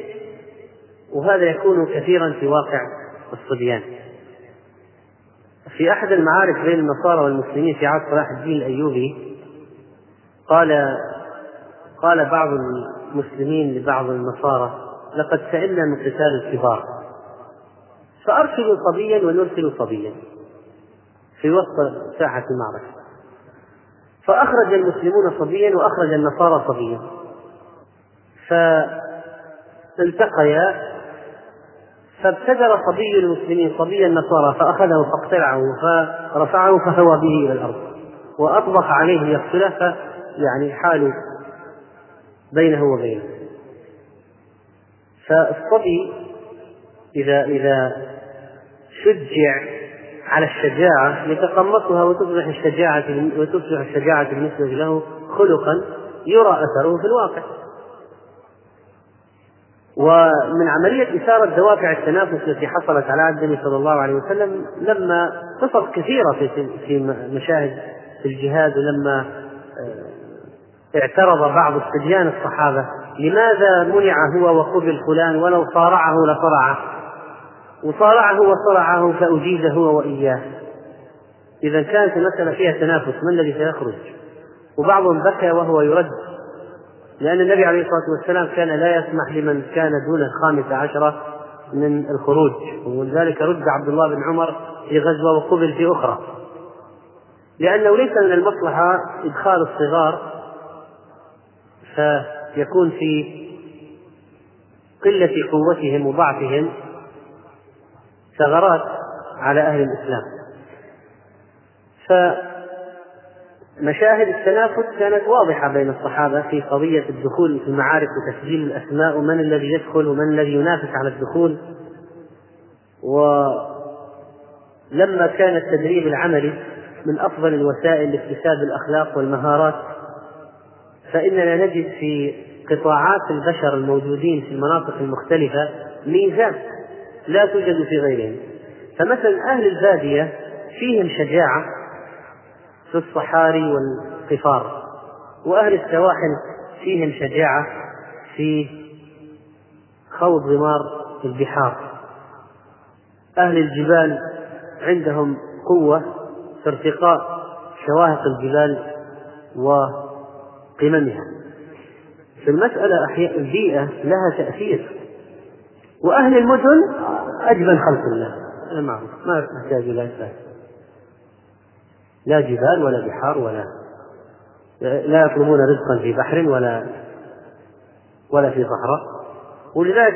وهذا يكون كثيرا في واقع الصبيان. في أحد المعارك بين النصارى والمسلمين في عهد صلاح الدين الأيوبي قال قال بعض المسلمين لبعض النصارى لقد سئلنا من قتال الكبار فأرسلوا صبيا ونرسل صبيا في وسط ساحة المعركة. فأخرج المسلمون صبيا وأخرج النصارى صبيا. فالتقيا فابتدر صبي المسلمين صبي النصارى فأخذه فاقتلعه فرفعه فهوى به إلى الأرض وأطبق عليه ليقتله يعني حالوا بينه وبينه. فالصبي إذا إذا شجع على الشجاعة يتقمصها وتصبح الشجاعة وتصبح الشجاعة بالنسبة له خلقا يرى أثره في الواقع. ومن عملية إثارة دوافع التنافس التي حصلت على عهد النبي صلى الله عليه وسلم لما قصص كثيرة في في مشاهد الجهاد ولما اعترض بعض الصبيان الصحابة لماذا منع هو وقبل فلان ولو صارعه لصرعه وصارعه وصرعه فأجيز هو وإياه. إذا كانت المسألة فيها تنافس من الذي سيخرج؟ وبعضهم بكى وهو يرد لأن النبي عليه الصلاة والسلام كان لا يسمح لمن كان دون الخامسة عشرة من الخروج. ولذلك رد عبد الله بن عمر في غزوة وقبل في أخرى. لأنه ليس من المصلحة إدخال الصغار فيكون في قلة قوتهم وضعفهم ثغرات على أهل الإسلام. فمشاهد التنافس كانت واضحة بين الصحابة في قضية الدخول في المعارك وتسجيل الأسماء ومن الذي يدخل ومن الذي ينافس على الدخول. ولما كان التدريب العملي من أفضل الوسائل لاكتساب الأخلاق والمهارات فإننا نجد في قطاعات البشر الموجودين في المناطق المختلفة ميزات لا توجد في غيرهم. فمثلا أهل البادية فيهم شجاعة في الصحاري والقفار وأهل السواحل فيهم شجاعة في خوض غمار البحار. أهل الجبال عندهم قوة في ارتقاء شواهق الجبال وقممها في المسألة أحيانا البيئة لها تأثير. وأهل المدن أجمل خلق الله. ما يحتاج إلى إثبات. لا جبال ولا بحار ولا لا يطلبون رزقا في بحر ولا ولا في صحراء. ولذلك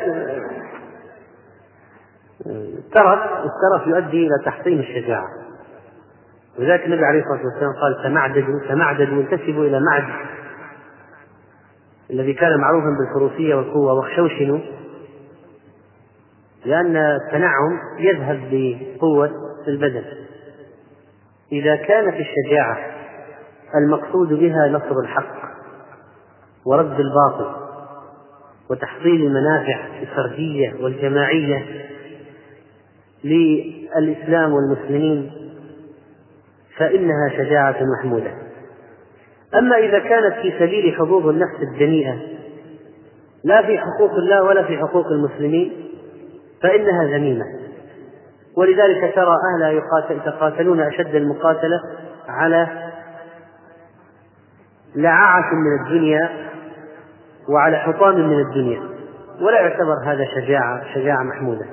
الترف الترف يؤدي إلى تحطيم الشجاعة. ولذلك النبي عليه الصلاة والسلام قال تمعددوا تمعددوا انتسبوا إلى معد الذي كان معروفا بالفروسية والقوة واخشوشنوا لأن التنعم يذهب بقوة البدن. إذا كانت الشجاعة المقصود بها نصر الحق ورد الباطل وتحصيل المنافع الفردية والجماعية للإسلام والمسلمين فإنها شجاعة محمودة. أما إذا كانت في سبيل حظوظ النفس الدنيئة لا في حقوق الله ولا في حقوق المسلمين فإنها ذميمة. ولذلك ترى أهلها يتقاتلون أشد المقاتلة على لعاعة من الدنيا وعلى حطام من الدنيا ولا يعتبر هذا شجاعة شجاعة محمودة.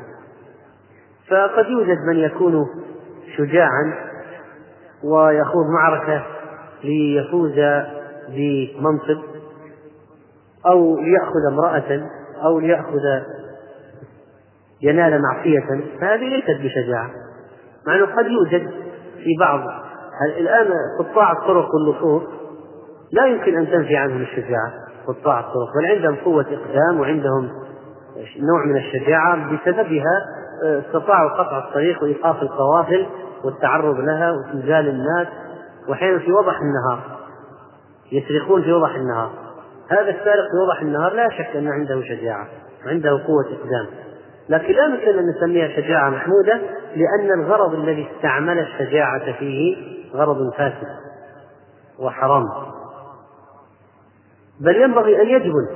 فقد يوجد من يكون شجاعا ويخوض معركة ليفوز بمنصب أو ليأخذ امرأة أو ليأخذ ينال معصية فهذه ليست بشجاعة. مع أنه قد يوجد في بعض الآن قطاع الطرق واللصوص لا يمكن أن تنفي عنهم الشجاعة قطاع الطرق بل عندهم قوة إقدام وعندهم نوع من الشجاعة بسببها استطاعوا قطع الطريق وإيقاف القوافل والتعرض لها وإنزال الناس. وأحيانا في وضح النهار. يسرقون في وضح النهار. هذا السارق في وضح النهار لا شك أن عنده شجاعة وعنده قوة إقدام. لكن لا يمكن أن نسميها شجاعة محمودة لأن الغرض الذي استعمل الشجاعة فيه غرض فاسد وحرام. بل ينبغي أن يجبن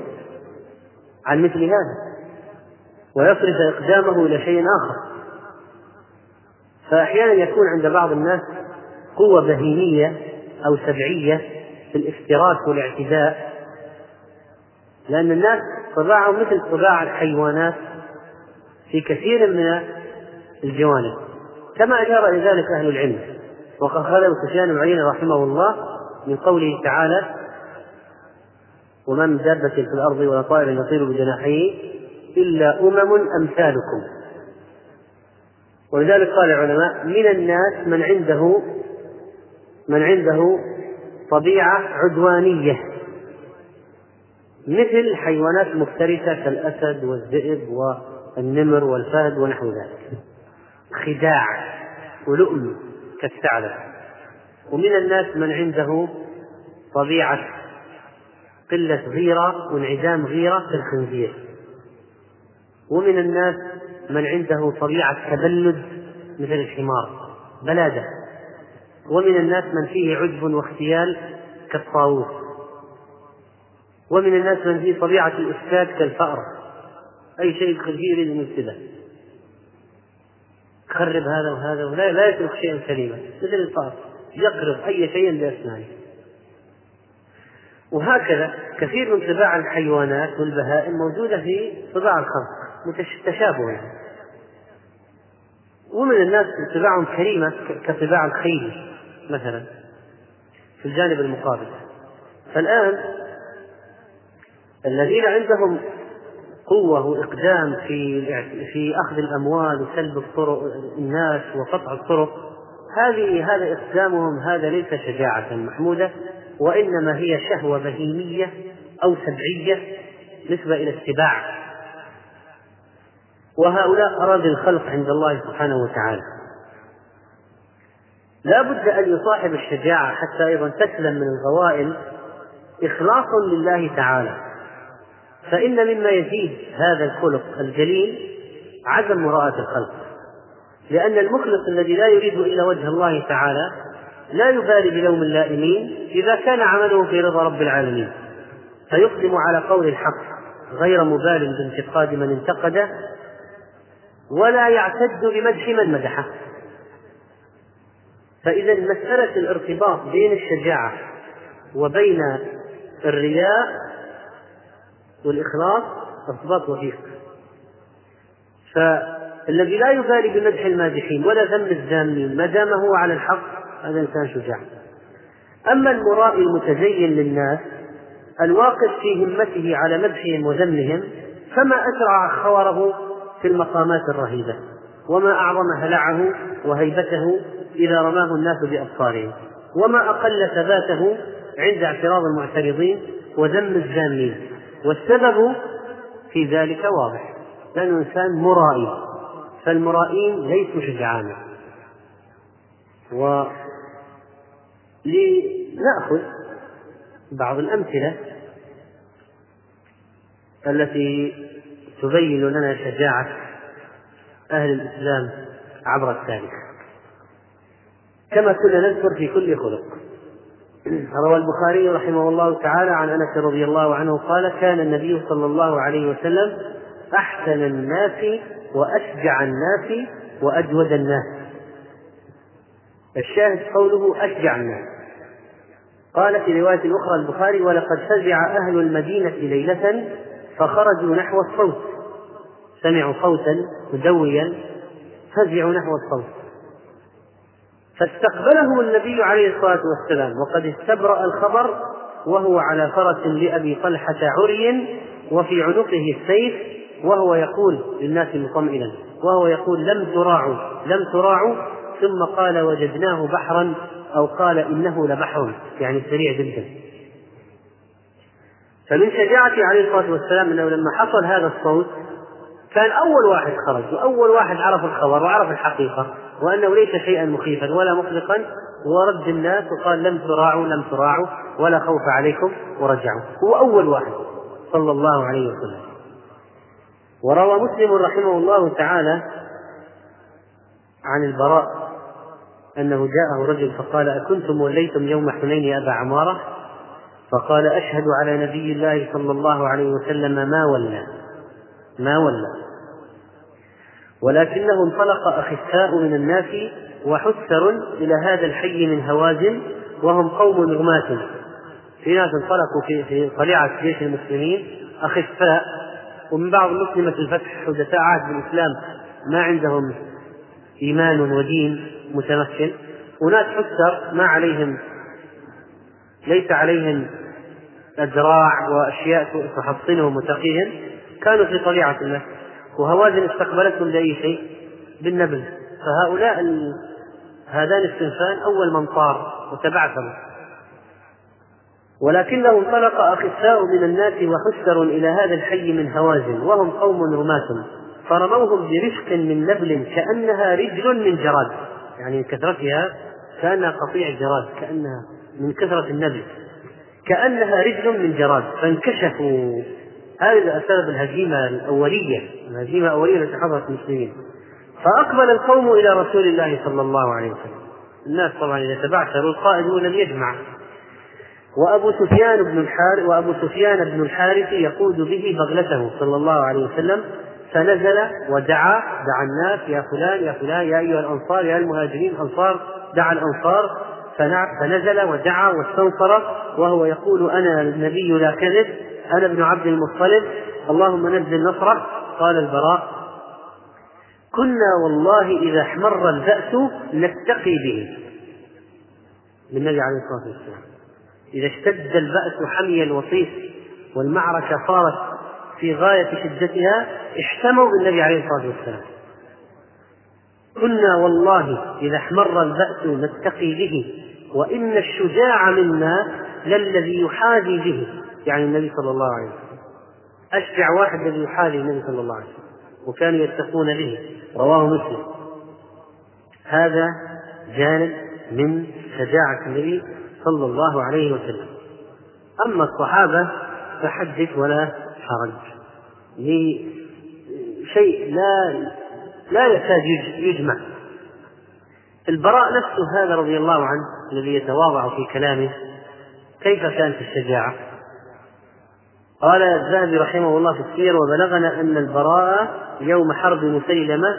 عن مثل هذا ويصرف إقدامه إلى شيء آخر. فأحيانا يكون عند بعض الناس قوة بهيمية أو سبعية في الافتراس والاعتداء لأن الناس طباعهم مثل طباع الحيوانات في كثير من الجوانب. كما أشار إلى ذلك أهل العلم. وقد خلوا سفيان بن رحمه الله من قوله تعالى وما من دابة في الأرض ولا طائر يطير بجناحيه إلا أمم أمثالكم. ولذلك قال العلماء من الناس من عنده من عنده طبيعة عدوانية مثل الحيوانات المفترسة كالأسد والذئب والنمر والفهد ونحو ذلك. خداع ولؤم كالثعلب. ومن الناس من عنده طبيعة قلة غيرة وانعدام غيرة كالخنزير ومن الناس من عنده طبيعة تبلد مثل الحمار بلادة. ومن الناس من فيه عجب واختيال كالطاووس. ومن الناس من فيه طبيعة الإفساد كالفأر. أي شيء خفيف يريد يفسده خرب هذا وهذا ولا لا يترك شيئا سليما. مثل الفأر. يقرب أي شيء بأسنانه وهكذا كثير من طباع الحيوانات والبهائم موجودة في طباع الخلق تشابه يعني. ومن الناس طباعهم كريمة كطباع الخيل. مثلا في الجانب المقابل. فالآن الذين عندهم قوة وإقدام في في أخذ الأموال وسلب الطرق الناس وقطع الطرق هذه هذا إقدامهم هذا ليس شجاعة محمودة وإنما هي شهوة بهيمية أو سبعية نسبة إلى السباع وهؤلاء أراضي الخلق عند الله سبحانه وتعالى. لا بد أن يصاحب الشجاعة حتى أيضا تسلم من الغوائل إخلاص لله تعالى. فإن مما يزيد هذا الخلق الجليل عدم مراءة الخلق. لأن المخلص الذي لا يريد إلا وجه الله تعالى لا يبالي بلوم اللائمين إذا كان عمله في رضا رب العالمين. فيقدم على قول الحق غير مبال بانتقاد من انتقده ولا يعتد بمدح من مدحه. فإذا مسألة الارتباط بين الشجاعة وبين الرياء والإخلاص ارتباط وثيق. فالذي لا يبالي بمدح المادحين ولا ذم الذامين ما دام هو على الحق هذا إنسان شجاع. أما المرائي المتزين للناس الواقف في همته على مدحهم وذمهم فما أسرع خوره في المقامات الرهيبة وما أعظم هلعه وهيبته إذا رماه الناس بأبصارهم. وما أقل ثباته عند اعتراض المعترضين وذم الذامين والسبب في ذلك واضح. لأنه إنسان مرائي. فالمرائين ليسوا شجعانا. ولنأخذ بعض الأمثلة التي تبين لنا شجاعة أهل الإسلام عبر التاريخ. كما كنا نذكر في كل خلق. روى البخاري رحمه الله تعالى عن أنس رضي الله عنه قال كان النبي صلى الله عليه وسلم أحسن الناس وأشجع الناس وأجود الناس. الشاهد قوله أشجع الناس. قال في رواية أخرى البخاري ولقد فزع أهل المدينة ليلة فخرجوا نحو الصوت. سمعوا صوتا مدويا فزعوا نحو الصوت. فاستقبلهم النبي عليه الصلاة والسلام وقد استبرأ الخبر وهو على فرس لأبي طلحة عري وفي عنقه السيف وهو يقول للناس مطمئنا وهو يقول لم تراعوا لم تراعوا ثم قال وجدناه بحرا أو قال إنه لبحر يعني سريع جدا. فمن شجاعته عليه الصلاة والسلام أنه لما حصل هذا الصوت كان أول واحد خرج وأول واحد عرف الخبر وعرف الحقيقة. وأنه ليس شيئا مخيفا ولا مقلقا ورد الناس وقال لم تراعوا لم تراعوا ولا خوف عليكم ورجعوا. هو أول واحد صلى الله عليه وسلم. وروى مسلم رحمه الله تعالى عن البراء أنه جاءه رجل فقال أكنتم وليتم يوم حنين يا أبا عمارة؟ فقال أشهد على نبي الله صلى الله عليه وسلم ما ولى ما ولى ولكنه انطلق أخفاء من الناس وحسر إلى هذا الحي من هوازن وهم قوم رماة في ناس انطلقوا في في طليعة جيش المسلمين أخفاء. ومن بعض مسلمة الفتح حدثاء عهد بالإسلام ما عندهم إيمان ودين متمكن. وناس حسر ما عليهم ليس عليهم أدراع وأشياء تحصنهم وتقيهم. كانوا في طليعة الناس وهوازن استقبلتهم بأي شيء بالنبل. فهؤلاء هذان الصنفان أول من طار وتبعثروا ولكنه انطلق أخساء من الناس وحسر إلى هذا الحي من هوازن وهم قوم رماة. فرموهم برفق من نبل كأنها رجل من جراد. يعني من كثرتها كأنها قطيع جراد كأنها من كثرة النبل. كأنها رجل من جراد فانكشفوا. هذا سبب الهزيمة الأولية الهزيمة الأولية التي حصلت المسلمين. فأقبل القوم إلى رسول الله صلى الله عليه وسلم. الناس طبعا إذا تبعثروا القائد هو الذي يجمع. وأبو سفيان بن الحارث وأبو سفيان بن الحارث يقود به بغلته صلى الله عليه وسلم فنزل ودعا دعا الناس يا فلان يا فلان يا أيها الأنصار يا المهاجرين الأنصار دعا الأنصار. فنزل ودعا واستنصر وهو يقول أنا النبي لا كذب. أنا ابن عبد المطلب اللهم نزل نصرك قال البراء كنا والله إذا احمر البأس نتقي به. للنبي عليه الصلاة والسلام. إذا اشتد البأس حمي الوصيف والمعركة صارت في غاية شدتها احتموا بالنبي عليه الصلاة والسلام. كنا والله إذا احمر البأس نتقي به وإن الشجاع منا للذي يحاذي به. يعني النبي صلى الله عليه وسلم. أشجع واحد الذي يحاذي النبي صلى الله عليه وسلم. وكانوا يتقون به. رواه مسلم. هذا جانب من شجاعة النبي صلى الله عليه وسلم. أما الصحابة فحدث ولا حرج. لشيء لا لا يكاد يجمع. البراء نفسه هذا رضي الله عنه الذي يتواضع في كلامه. كيف كانت الشجاعة؟ قال الذهبي رحمه الله في السير وبلغنا أن البراء يوم حرب مسيلمة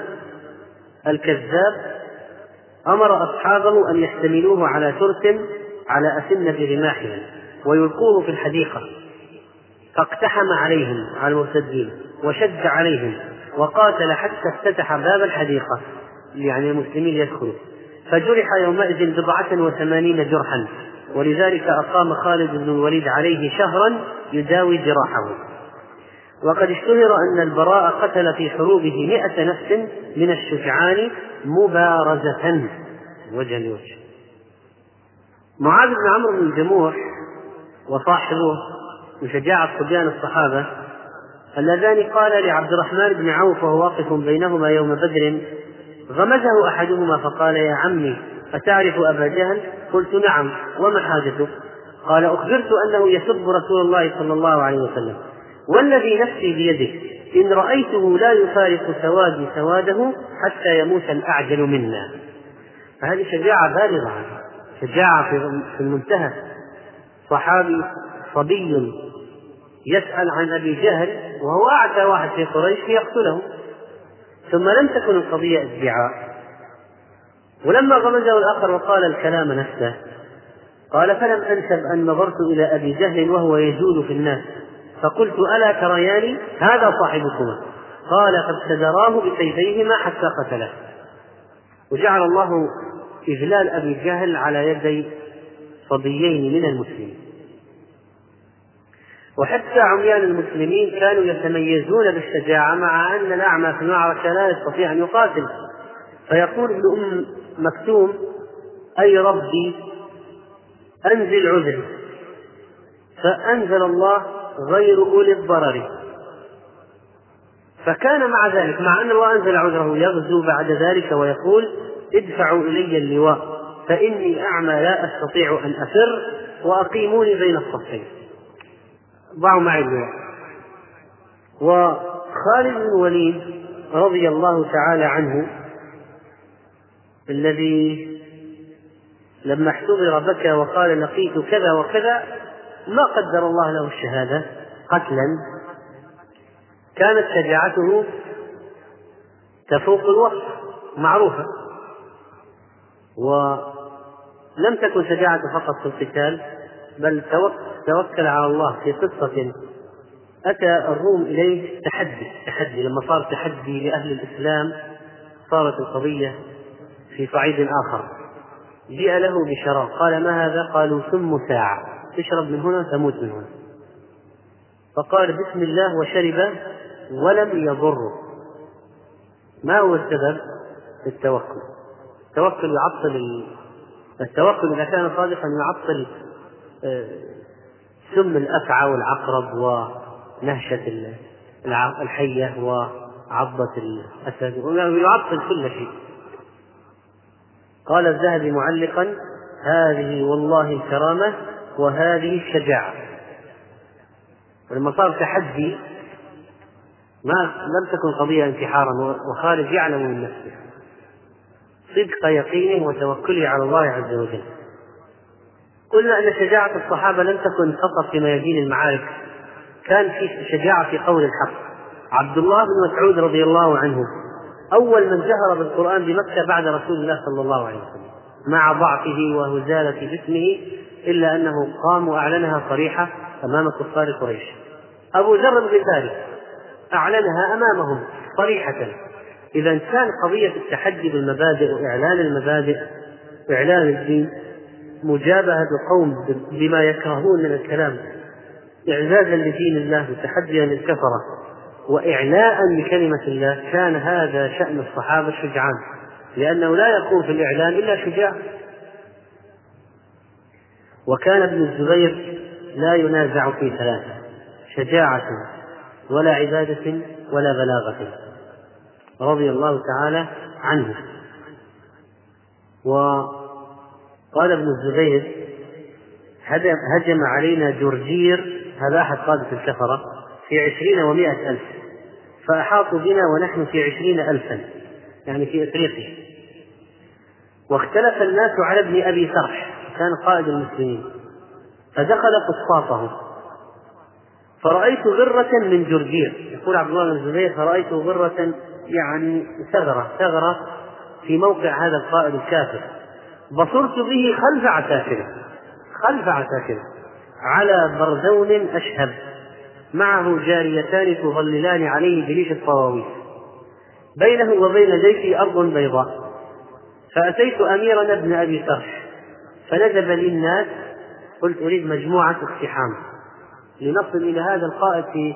الكذاب أمر أصحابه أن يحتملوه على ترس على أسنة رماحهم ويلقوه في الحديقة فاقتحم عليهم على المرتدين وشد عليهم وقاتل حتى افتتح باب الحديقة يعني المسلمين يدخلوا. فجرح يومئذ بضعة وثمانين جرحا. ولذلك أقام خالد بن الوليد عليه شهرا يداوي جراحه. وقد اشتهر أن البراء قتل في حروبه مئة نفس من الشجعان مبارزة. وجه. لوجه معاذ بن عمرو بن الجموح وصاحبه من شجاعة صبيان الصحابة اللذان قال لعبد الرحمن بن عوف وهو واقف بينهما يوم بدر غمزه أحدهما فقال يا عمي أتعرف أبا جهل؟ قلت نعم وما حاجته؟ قال أخبرت أنه يسب رسول الله صلى الله عليه وسلم. والذي نفسي بيده إن رأيته لا يفارق سوادي سواده حتى يموت الأعجل منا. فهذه شجاعة بالغة شجاعة في المنتهى. صحابي صبي يسأل عن أبي جهل وهو أعتى واحد في قريش ليقتله ثم لم تكن القضية ادعاء ولما غمزه الآخر وقال الكلام نفسه قال فلم أنسب أن نظرت إلى أبي جهل وهو يجول في الناس فقلت ألا تريان هذا صاحبكما. قال قد سدراه بسيفيهما حتى قتله. وجعل الله إذلال أبي جهل على يدي صبيين من المسلمين. وحتى عميان المسلمين كانوا يتميزون بالشجاعة مع أن الأعمى في المعركة لا يستطيع أن يقاتل. فيقول ابن أم مكتوم أي ربي أنزل عذري. فأنزل الله غير أولي الضرر. فكان مع ذلك مع أن الله أنزل عذره يغزو بعد ذلك ويقول ادفعوا إلي اللواء فإني أعمى لا أستطيع أن أفر وأقيموني بين الصفين. ضعوا معي اللواء. وخالد بن الوليد رضي الله تعالى عنه الذي لما احتضر بكى وقال لقيت كذا وكذا ما قدر الله له الشهادة قتلا. كانت شجاعته تفوق الوصف معروفة. ولم تكن شجاعته فقط في القتال بل توكل على الله في قصة أتى الروم إليه تحدي تحدي لما صار تحدي لأهل الإسلام صارت القضية في صعيد آخر. جيء له بشراب. قال ما هذا؟ قالوا سم ساعة. تشرب من هنا تموت من هنا. فقال بسم الله وشرب ولم يضره ما هو السبب؟ التوكل. التوكل يعطل التوكل إذا كان صادقا يعطل آه، سم الأفعى والعقرب ونهشة الحية وعضة الأسد. يعطل كل شيء. قال الذهبي معلقا هذه والله الكرامة وهذه الشجاعة. لما صار تحدي ما لم تكن قضية انتحارا وخالد يعلم من نفسه. صدق يقينه وتوكله على الله عز وجل. قلنا أن شجاعة الصحابة لم تكن فقط في ميادين المعارك كان في شجاعة في قول الحق. عبد الله بن مسعود رضي الله عنه أول من جهر بالقرآن بمكة بعد رسول الله صلى الله عليه وسلم مع ضعفه وهزالة جسمه إلا أنه قام وأعلنها صريحة أمام كفار قريش. أبو ذر الغفاري أعلنها أمامهم صريحة. إذا كان قضية التحدي بالمبادئ وإعلان المبادئ إعلان الدين مجابهة القوم بما يكرهون من الكلام إعزازا لدين الله وتحديا للكفرة. وإعلاء لكلمة الله كان هذا شأن الصحابة الشجعان لأنه لا يكون في الإعلان إلا شجاع. وكان ابن الزبير لا ينازع في ثلاثة شجاعة ولا عبادة ولا بلاغة رضي الله تعالى عنه. وقال ابن الزبير هجم علينا جرجير هذا أحد قادة الكفرة. في عشرين ومائة ألف. فأحاطوا بنا ونحن في عشرين ألفا يعني في إفريقيا. واختلف الناس على ابن أبي سرح كان قائد المسلمين. فدخل قسطاطه فرأيت غرة من جرجير. يقول عبد الله بن الزبير فرأيت غرة يعني ثغرة ثغرة في موقع هذا القائد الكافر. بصرت به خلف عساكره خلف عساكره على بردون أشهب. معه جاريتان تظللان عليه بريش الطواويس. بينه وبين جيشي أرض بيضاء. فأتيت أميرنا ابن أبي سرح فندب لي الناس قلت أريد مجموعة اقتحام. لنصل إلى هذا القائد في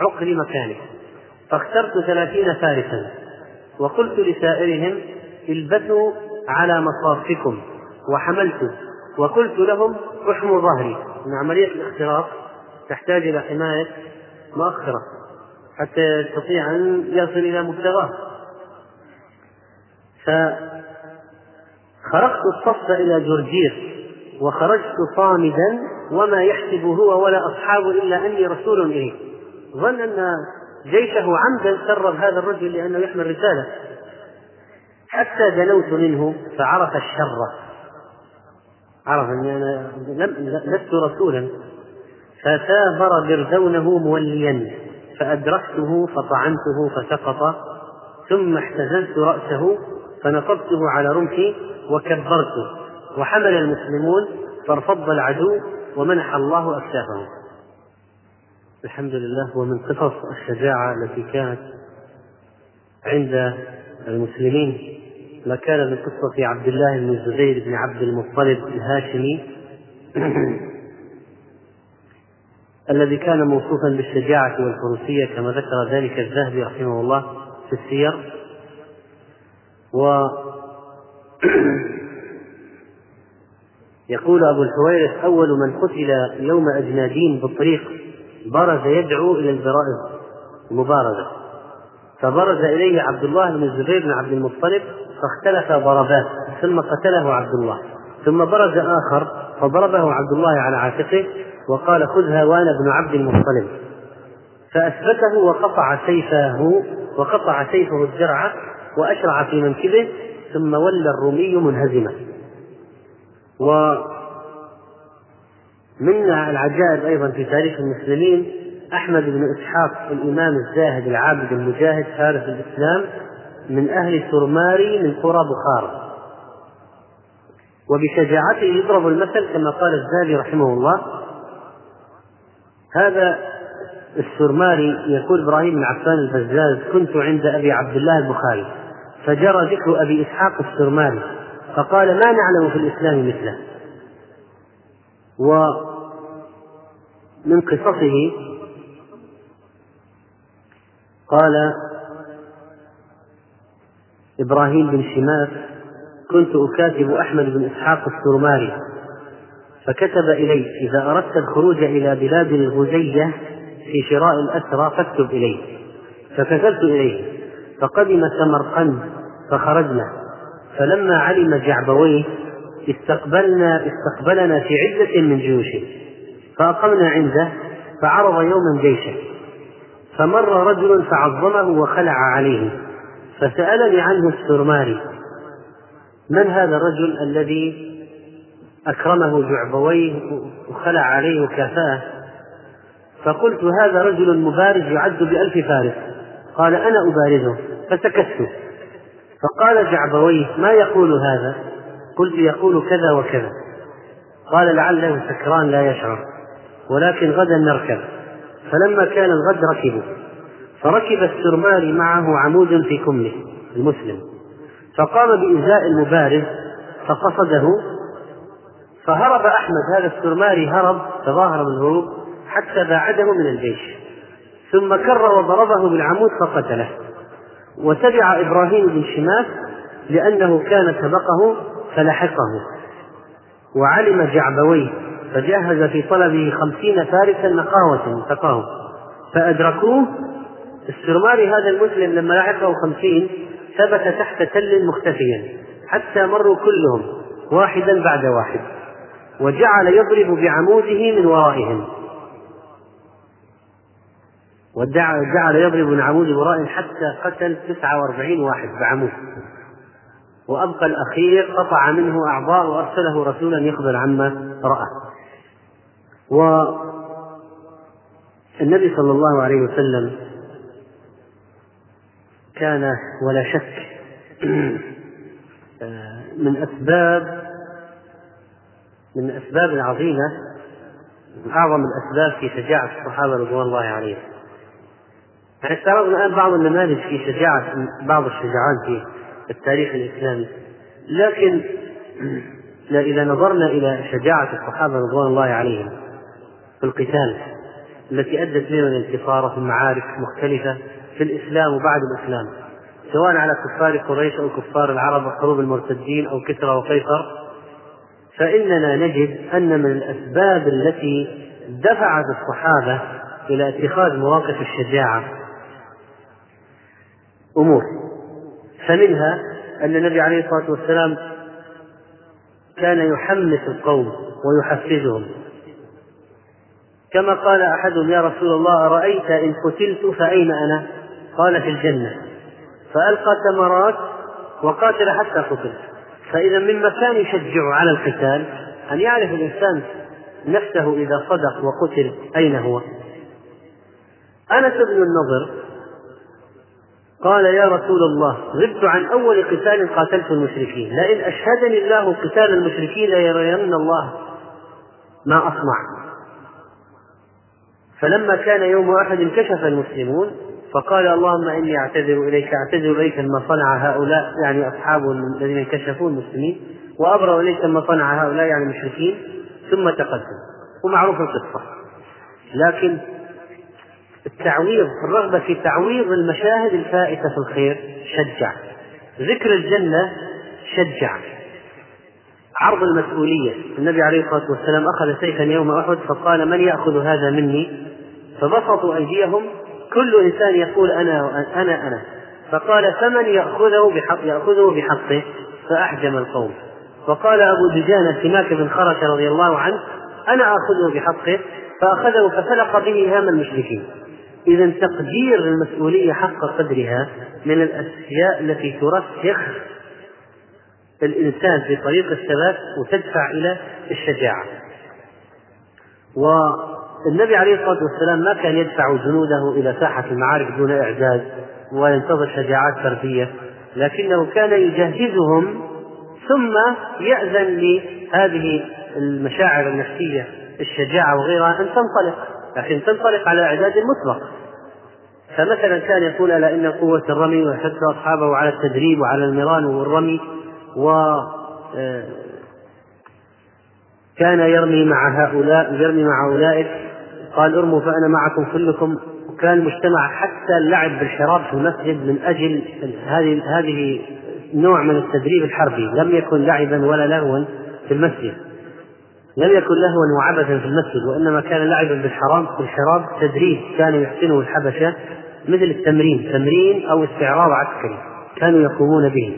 عقر مكانه. فاخترت ثلاثين فارسا وقلت لسائرهم البسوا على مصافكم وحملت وقلت لهم احموا ظهري. من عملية الاختراق تحتاج إلى حماية مؤخرة حتى يستطيع أن يصل إلى مبتغاه. فخرجت الصف إلى جرجير وخرجت صامدا وما يحسب هو ولا أصحابه إلا أني رسول إليه. ظن أن جيشه عمدا سرب هذا الرجل لأنه يحمل رسالة. حتى دنوت منه فعرف الشر. عرف أني أنا لست رسولا. فثابر بردونه موليا فأدركته فطعنته فسقط ثم احتززت رأسه فنصبته على رمحي وكبرته وحمل المسلمون فارفض العدو ومنح الله أكتافهم الحمد لله ومن قصص الشجاعة التي كانت عند المسلمين ما كان من قصة عبد الله بن الزبير بن عبد المطلب الهاشمي. الذي كان موصوفا بالشجاعة والفروسية كما ذكر ذلك الذهبي رحمه الله في السير. و يقول أبو الحويرث أول من قتل يوم أجنادين بالطريق برز يدعو إلى البرائز المبارزة. فبرز إليه عبد الله بن الزبير بن عبد المطلب فاختلف ضربات ثم قتله عبد الله. ثم برز آخر فضربه عبد الله على عاتقه. وقال خذها وأنا ابن عبد المطلب. فأثبته وقطع سيفه وقطع سيفه الدرع وأشرع في منكبه ثم ولى الرومي منهزما. ومن العجائب أيضا في تاريخ المسلمين أحمد بن إسحاق الإمام الزاهد العابد المجاهد فارس الإسلام من أهل سرماري من قرى بخارى وبشجاعته يضرب المثل كما قال الزاهد رحمه الله هذا السرماري يقول إبراهيم بن عفان البزاز كنت عند أبي عبد الله البخاري فجرى ذكر أبي إسحاق السرماري فقال ما نعلم في الإسلام مثله. ومن قصصه قال إبراهيم بن شماس كنت أكاتب أحمد بن إسحاق السرماري فكتب إلي إذا أردت الخروج إلى بلاد الغزية في شراء الأسرى فاكتب إليه. فكتبت إليه. فقدم سمرقند فخرجنا. فلما علم جعبويه استقبلنا استقبلنا في عدة من جيوشه. فأقمنا عنده فعرض يوما جيشه. فمر رجل فعظمه وخلع عليه. فسألني عنه السرماري من هذا الرجل الذي أكرمه جعبويه وخلع عليه وكافاه. فقلت هذا رجل مبارز يعد بألف فارس. قال أنا أبارزه فسكت. فقال جعبويه ما يقول هذا؟ قلت يقول كذا وكذا. قال لعله سكران لا يشعر ولكن غدا نركب. فلما كان الغد ركبوا فركب السرماري معه عمود في كمه المسلم. فقام بإزاء المبارز فقصده فهرب أحمد هذا السرماري هرب تظاهر بالهروب حتى باعده من الجيش. ثم كر وضربه بالعمود فقتله. وتبع إبراهيم بن شماس لأنه كان سبقه فلحقه. وعلم جعبويه فجهز في طلبه خمسين فارسا نقاوة فقاهم فأدركوه السرماري هذا المسلم لما لحقه خمسين ثبت تحت تل مختفيا حتى مروا كلهم واحدا بعد واحد. وجعل يضرب بعموده من ورائهم. وجعل يضرب بعمود ورائهم حتى قتل تسعة وأربعين واحد بعمود. وأبقى الأخير قطع منه أعضاء وأرسله رسولا يخبر عما رأى. والنبي صلى الله عليه وسلم كان ولا شك من أسباب من الأسباب العظيمة من أعظم الأسباب في شجاعة الصحابة رضوان الله عليهم. يعني استعرضنا الآن بعض النماذج في شجاعة بعض الشجعان في التاريخ الإسلامي لكن إذا نظرنا إلى شجاعة الصحابة رضوان الله عليهم في القتال التي أدت بهم الانتصار في معارك مختلفة في الإسلام وبعد الإسلام سواء على كفار قريش أو كفار العرب وحروب المرتدين أو كسرى وقيصر فإننا نجد أن من الأسباب التي دفعت الصحابة إلى اتخاذ مواقف الشجاعة أمور. فمنها أن النبي عليه الصلاة والسلام كان يحمس القوم ويحفزهم. كما قال أحدهم يا رسول الله أرأيت إن قتلت فأين أنا؟ قال في الجنة. فألقى ثمرات وقاتل حتى قتل. فإذا مما كان يشجع على القتال أن يعرف الإنسان نفسه إذا صدق وقتل أين هو. أنس بن النضر قال يا رسول الله غبت عن أول قتال قاتلت المشركين لئن أشهدني الله قتال المشركين ليرين الله ما أصنع. فلما كان يوم أحد انكشف المسلمون فقال اللهم إني أعتذر إليك أعتذر إليك ما صنع هؤلاء يعني أصحاب الذين انكشفوا المسلمين وأبرأ إليك ما صنع هؤلاء يعني المشركين ثم تقدم. ومعروف القصة. لكن التعويض الرغبة في تعويض المشاهد الفائتة في الخير شجع. ذكر الجنة شجع. عرض المسؤولية. النبي عليه الصلاة والسلام أخذ سيفا يوم أحد فقال من يأخذ هذا مني؟ فبسطوا أيديهم كل إنسان يقول أنا أنا أنا. فقال فمن يأخذه بحق يأخذه بحقه؟ فأحجم القوم. وقال أبو دجانة سماك بن خرش رضي الله عنه أنا آخذه بحقه فأخذه ففلق به هام المشركين. إذا تقدير المسؤولية حق قدرها من الأشياء التي ترسخ الإنسان في طريق الثبات وتدفع إلى الشجاعة. والنبي عليه الصلاة والسلام ما كان يدفع جنوده إلى ساحة المعارك دون إعداد وينتظر شجاعات فردية لكنه كان يجهزهم ثم يأذن لهذه المشاعر النفسية الشجاعة وغيرها أن تنطلق لكن تنطلق على إعداد مسبق فمثلا كان يقول ألا إن قوة الرمي ويحث أصحابه على التدريب وعلى المران والرمي و آه، كان يرمي مع هؤلاء يرمي مع أولئك قال ارموا فأنا معكم كلكم. وكان مجتمع حتى اللعب بالحراب في المسجد من أجل هذه هذه نوع من التدريب الحربي. لم يكن لعبا ولا لهوا في المسجد. لم يكن لهوا وعبثا في المسجد وإنما كان لعبا بالحرام بالحراب تدريب كان يحسنه الحبشة مثل التمرين. تمرين أو استعراض عسكري كانوا يقومون به.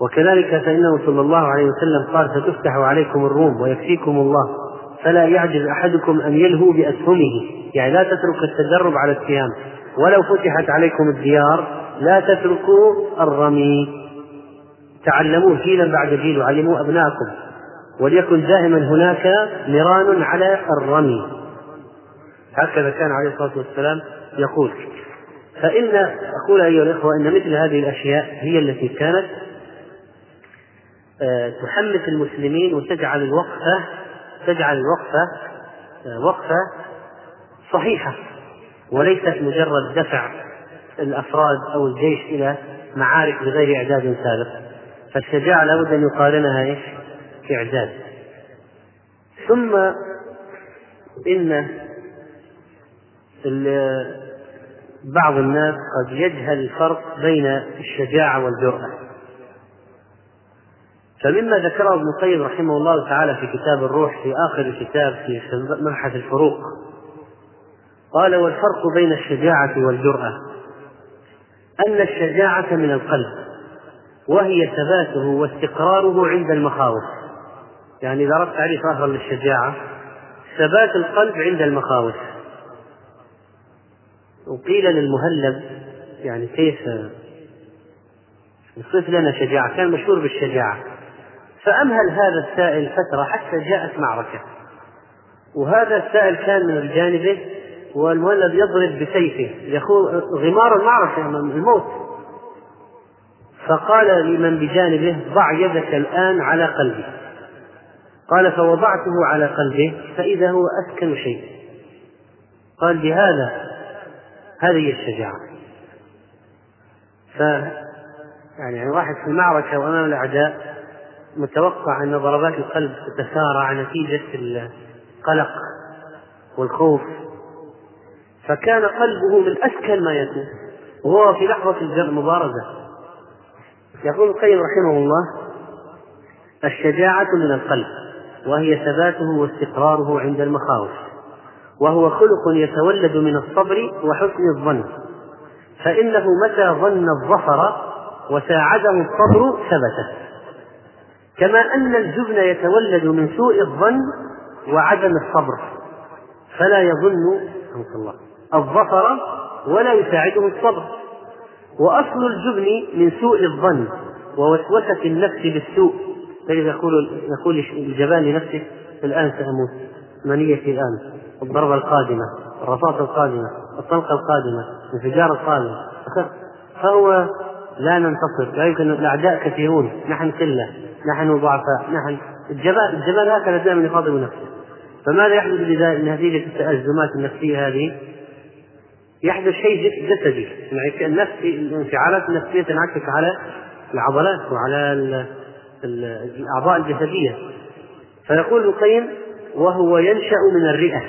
وكذلك فإنه صلى الله عليه وسلم قال ستفتح عليكم الروم ويكفيكم الله. فلا يعجز أحدكم أن يلهو بأسهمه. يعني لا تترك التدرب على السهام ولو فتحت عليكم الديار لا تتركوا الرمي. تعلموه جيلا بعد جيل وعلموا أبناءكم. وليكن دائما هناك نيران على الرمي. هكذا كان عليه الصلاة والسلام يقول. فإن أقول أيها الإخوة أن مثل هذه الأشياء هي التي كانت آه، تحمس المسلمين وتجعل الوقفة تجعل الوقفة وقفة صحيحة وليست مجرد دفع الأفراد أو الجيش إلى معارك بغير إعداد سابق. فالشجاعة لابد أن يقارنها إيش؟ إعداد. ثم إن بعض الناس قد يجهل الفرق بين الشجاعة والجرأة. فمما ذكره ابن القيم رحمه الله تعالى في كتاب الروح في آخر الكتاب في مبحث الفروق قال والفرق بين الشجاعة والجرأة أن الشجاعة من القلب وهي ثباته واستقراره عند المخاوف. يعني إذا أردت تعريف آخر للشجاعة ثبات القلب عند المخاوف. وقيل للمهلب يعني كيف يصف لنا شجاعة؟ كان مشهور بالشجاعة. فأمهل هذا السائل فترة حتى جاءت معركة. وهذا السائل كان من جانبه والمهلب يضرب بسيفه يخوض غمار المعركة الموت. فقال لمن بجانبه ضع يدك الآن على قلبي. قال فوضعته على قلبه فإذا هو أسكن شيء. قال بهذا هذه الشجاعة. ف يعني واحد في المعركة وأمام الأعداء متوقع أن ضربات القلب تتسارع نتيجة القلق والخوف. فكان قلبه من أسكن ما يكون وهو في لحظة المبارزة يقول القيم رحمه الله الشجاعة من القلب وهي ثباته واستقراره عند المخاوف وهو خلق يتولد من الصبر وحسن الظن. فإنه متى ظن الظفر وساعده الصبر ثبت كما أن الجبن يتولد من سوء الظن وعدم الصبر. فلا يظن الله. الظفر ولا يساعده الصبر. وأصل الجبن من سوء الظن ووسوسة النفس بالسوء. فإذا يقول يقول الجبان لنفسه الآن سأموت منيتي الآن. الضربة القادمة الرصاصة القادمة الطلقة القادمة الانفجار القادم. فهو لا ننتصر لا يمكن الأعداء كثيرون نحن قلة نحن ضعفاء نحن الجبال الجبال هكذا دائما يخاطب نفسه. فماذا يحدث نتيجة التأزمات النفسية هذه؟ يحدث شيء جسدي يعني النفس الانفعالات النفسية تنعكس على العضلات وعلى الأعضاء الجسدية. فيقول القيم وهو ينشأ من الرئة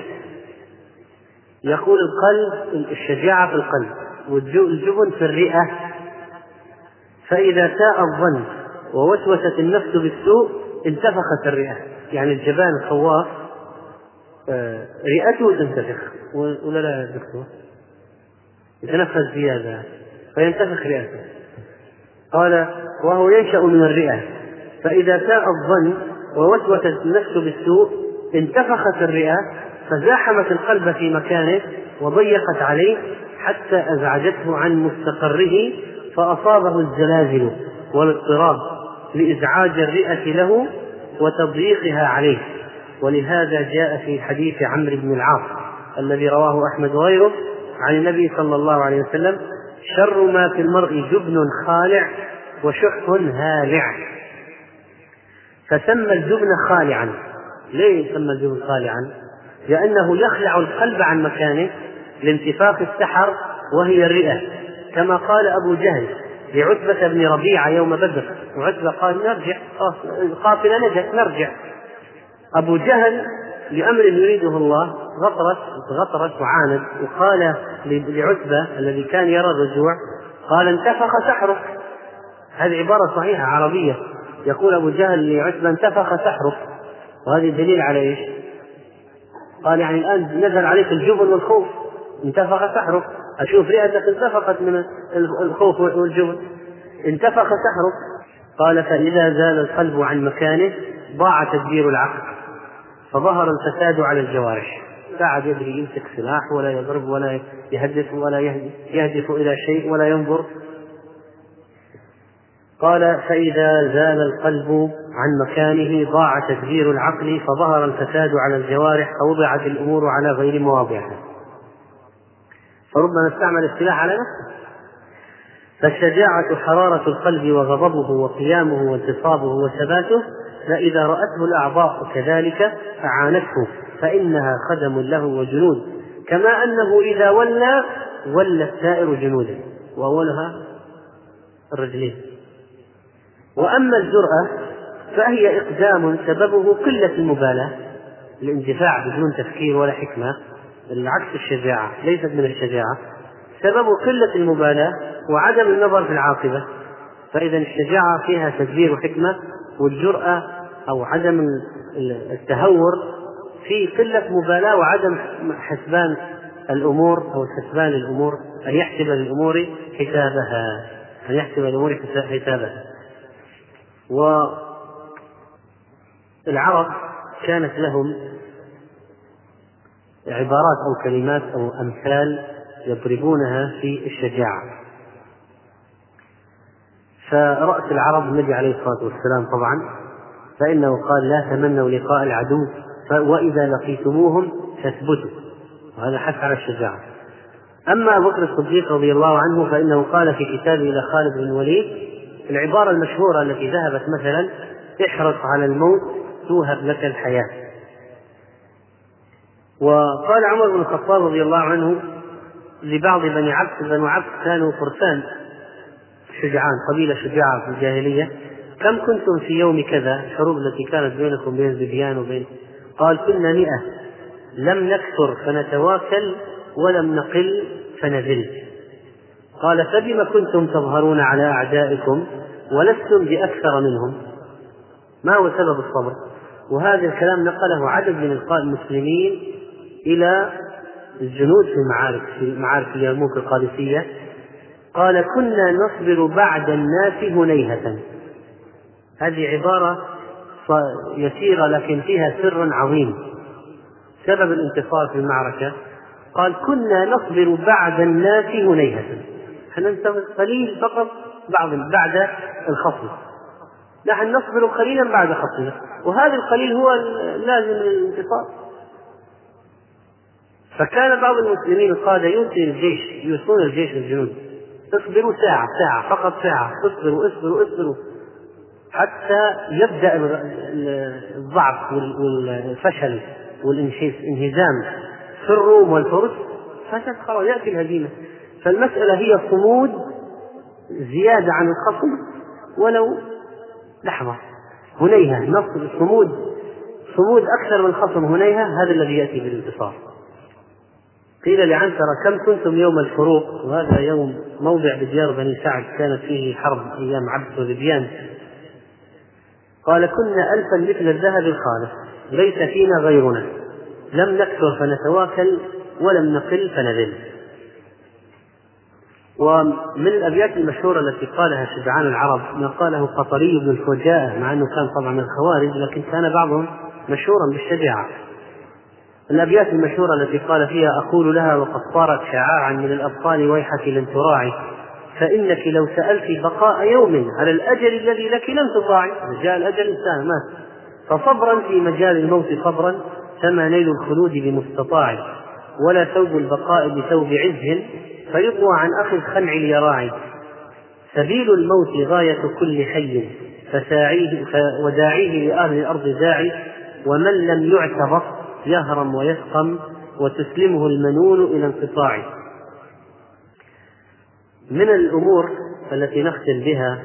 يقول القلب الشجاعة في القلب والجبن في الرئة. فإذا ساء الظن ووسوست النفس بالسوء انتفخت الرئة. يعني الجبان الخواف آه، رئته تنتفخ. ولا لا يا دكتور؟ يتنفس زيادة. فينتفخ رئته. قال وهو ينشأ من الرئة. فإذا ساء الظن ووسوست النفس بالسوء انتفخت الرئة فزاحمت القلب في مكانه وضيقت عليه حتى أزعجته عن مستقره فأصابه الزلازل والاضطراب لإزعاج الرئة له وتضييقها عليه. ولهذا جاء في حديث عمرو بن العاص الذي رواه أحمد وغيره عن النبي صلى الله عليه وسلم شر ما في المرء جبن خالع وشح هالع. فسمى الجبن خالعا. ليه سمى الجبن خالعا؟ لأنه يخلع القلب عن مكانه لانتفاخ السحر وهي الرئة. كما قال أبو جهل لعتبة بن ربيعة يوم بدر. وعتبة قال نرجع. القافلة نجت نرجع. أبو جهل لأمر يريده الله غطرس غطرس وعاند وقال لعتبة الذي كان يرى الرجوع قال انتفخ سحرك. هذه عبارة صحيحة عربية. يقول أبو جهل لعتبة انتفخ سحرك. وهذه دليل على إيش؟ قال يعني الآن نزل عليك الجبن والخوف. انتفخ سحرك. أشوف رئتك انتفخت من الخوف والجبن انتفخ سحرك قال فإذا زال القلب عن مكانه ضاع تدبير العقل. فظهر الفساد على الجوارح. قاعد يدري يمسك سلاح ولا يضرب ولا يهدف ولا يهدف إلى شيء ولا ينظر. قال فإذا زال القلب عن مكانه ضاع تدبير العقل فظهر الفساد على الجوارح فوضعت الأمور على غير مواضعها. فربما استعمل السلاح على نفسه. فالشجاعة حرارة القلب وغضبه وقيامه وانتصابه وثباته فإذا رأته الأعضاء كذلك أعانته فإنها خدم له وجنود. كما أنه إذا ولى ولى السائر جنودا وأولها الرجلين. وأما الجرأة فهي إقدام سببه قلة المبالاة الاندفاع بدون تفكير ولا حكمة. العكس الشجاعة ليست من الشجاعة. سبب قلة المبالاة وعدم النظر في العاقبة. فإذا الشجاعة فيها تدبير وحكمة والجرأة أو عدم التهور في قلة مبالاة وعدم حسبان الأمور أو حسبان الأمور أن يحسب للأمور حسابها. أن يحسب الأمور حسابها. والعرب كانت لهم عبارات أو كلمات أو أمثال يضربونها في الشجاعة. فرأس العرب النبي عليه الصلاة والسلام طبعا فإنه قال لا تمنوا لقاء العدو وإذا لقيتموهم فاثبتوا. وهذا حث على الشجاعة. أما أبو بكر الصديق رضي الله عنه فإنه قال في كتابه إلى خالد بن الوليد العبارة المشهورة التي ذهبت مثلا احرص على الموت توهب لك الحياة. وقال عمر بن الخطاب رضي الله عنه لبعض بني عبد بنو عبد كانوا فرسان شجعان قبيلة شجاعة في الجاهلية. كم كنتم في يوم كذا؟ الحروب التي كانت بينكم بين الزبيان وبين قال كنا مئة. لم نكثر فنتواكل ولم نقل فنزل. قال فبم كنتم تظهرون على أعدائكم ولستم بأكثر منهم؟ ما هو سبب الصبر؟ وهذا الكلام نقله عدد من المسلمين إلى الجنود في المعارك في معارك اليرموك القادسية. قال كنا نصبر بعد الناس هنيهة. هذه عبارة يسيرة لكن فيها سر عظيم. سبب الانتصار في المعركة. قال كنا نصبر بعد الناس هنيهة. إحنا ننتظر قليل فقط؟ بعض بعد الخصم. نحن نصبر قليلا بعد خصمنا وهذا القليل هو لازم للانتصار. فكان بعض المسلمين القادة يوصي الجيش يوصون الجيش الجنود. اصبروا ساعة ساعة فقط ساعة. اصبروا اصبروا اصبروا. حتى يبدأ الضعف والفشل والانهزام في الروم والفرس. فتدخل يأتي الهزيمة. فالمسألة هي صمود زيادة عن الخصم ولو لحظة. هنيهة نصر صمود صمود أكثر من الخصم هنيهة هذا الذي يأتي بالانتصار. قيل لعنترة كم كنتم يوم الفروق؟ وهذا يوم موضع بديار بني سعد كانت فيه حرب أيام عبد وذبيان قال كنا ألفا مثل الذهب الخالص ليس فينا غيرنا لم نكثر فنتواكل ولم نقل فنذل. ومن الأبيات المشهورة التي قالها شجعان العرب ما قاله قطري بن الفجاء مع أنه كان طبعا من الخوارج لكن كان بعضهم مشهورا بالشجاعة. الأبيات المشهورة التي قال فيها أقول لها وقد صارت شعاعا من الأبطال ويحك لن تراعي فإنك لو سألت بقاء يوم على الأجل الذي لك لم تطاعي جاء الأجل إنسان مات. فصبرا في مجال الموت صبرا فما نيل الخلود بمستطاع ولا ثوب البقاء بثوب عز فيطوى عن أخي الخنع اليراعي سبيل الموت غاية كل حي فساعيه وداعيه لأهل الأرض داعي ومن لم يعتبر يهرم ويسقم وتسلمه المنون إلى انقطاع من الأمور التي نختم بها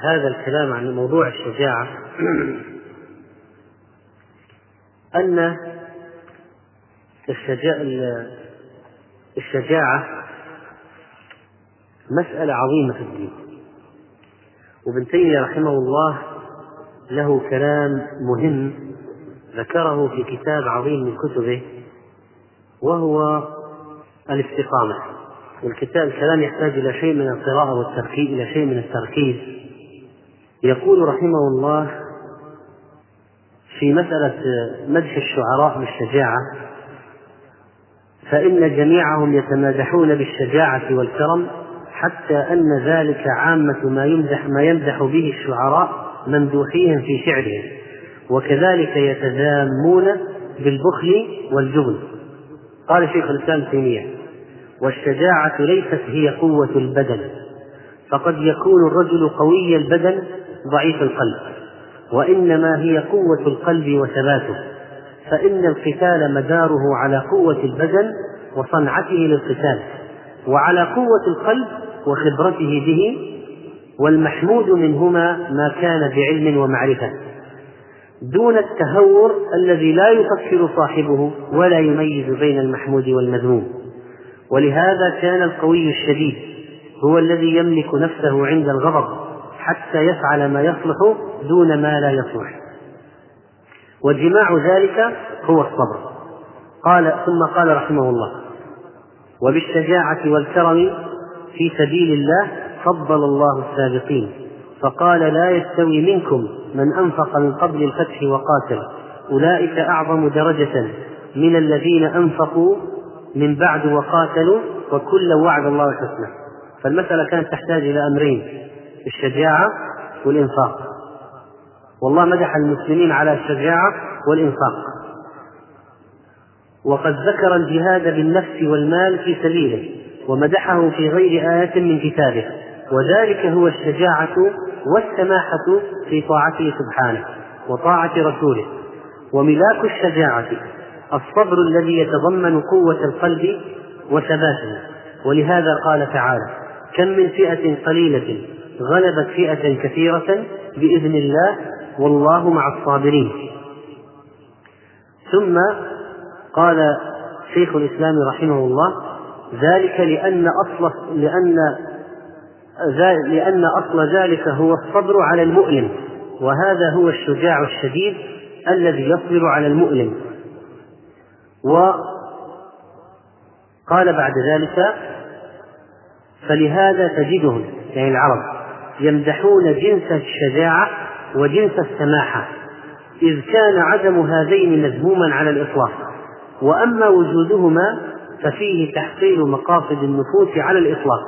هذا الكلام عن موضوع الشجاعة أن الشجاعة مسألة عظيمة في الدين. وابن تيمية رحمه الله له كلام مهم ذكره في كتاب عظيم من كتبه وهو الاستقامة. والكتاب الكلام يحتاج إلى شيء من القراءة والتركيز إلى شيء من التركيز. يقول رحمه الله في مسألة مدح الشعراء بالشجاعة فإن جميعهم يتمادحون بالشجاعة والكرم حتى أن ذلك عامة ما يمدح ما يمدح به الشعراء ممدوحيهم في شعرهم. وكذلك يتذامون بالبخل والجبن. قال شيخ الإسلام تيمية والشجاعة ليست هي قوة البدن فقد يكون الرجل قوي البدن ضعيف القلب وإنما هي قوة القلب وثباته فإن القتال مداره على قوة البدن وصنعته للقتال وعلى قوة القلب وخبرته به والمحمود منهما ما كان بعلم ومعرفة. دون التهور الذي لا يفكر صاحبه ولا يميز بين المحمود والمذموم. ولهذا كان القوي الشديد هو الذي يملك نفسه عند الغضب حتى يفعل ما يصلح دون ما لا يصلح. وجماع ذلك هو الصبر. قال ثم قال رحمه الله وبالشجاعة والكرم في سبيل الله فضل الله السابقين. فقال لا يستوي منكم من أنفق من قبل الفتح وقاتل. أولئك أعظم درجة من الذين أنفقوا من بعد وقاتلوا وكلا وعد الله الحسنى فالمسألة كانت تحتاج إلى أمرين الشجاعة والإنفاق. والله مدح المسلمين على الشجاعة والإنفاق. وقد ذكر الجهاد بالنفس والمال في سبيله ومدحه في غير آية من كتابه. وذلك هو الشجاعة والسماحة في طاعته سبحانه وطاعة رسوله. وملاك الشجاعة الصبر الذي يتضمن قوة القلب وثباته. ولهذا قال تعالى كم من فئة قليلة غلبت فئة كثيرة بإذن الله والله مع الصابرين. ثم قال شيخ الإسلام رحمه الله ذلك لأن أصل لأن لأن أصل ذلك هو الصبر على المؤلم وهذا هو الشجاع الشديد الذي يصبر على المؤلم وقال بعد ذلك فلهذا تجدهم يعني العرب يمدحون جنس الشجاعة وجنس السماحة إذ كان عدم هذين مذموما على الإطلاق. وأما وجودهما ففيه تحصيل مقاصد النفوس على الإطلاق.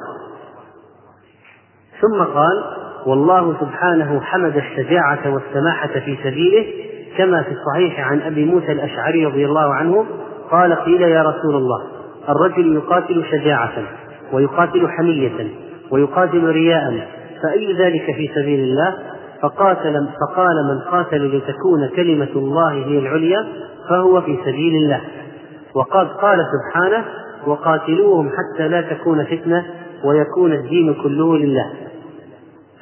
ثم قال والله سبحانه حمد الشجاعة والسماحة في سبيله كما في الصحيح عن أبي موسى الأشعري رضي الله عنه قال قيل يا رسول الله الرجل يقاتل شجاعة ويقاتل حمية ويقاتل رياء فأي ذلك في سبيل الله؟ فقاتل فقال من قاتل لتكون كلمة الله هي العليا فهو في سبيل الله. وقد قال سبحانه وقاتلوهم حتى لا تكون فتنة ويكون الدين كله لله.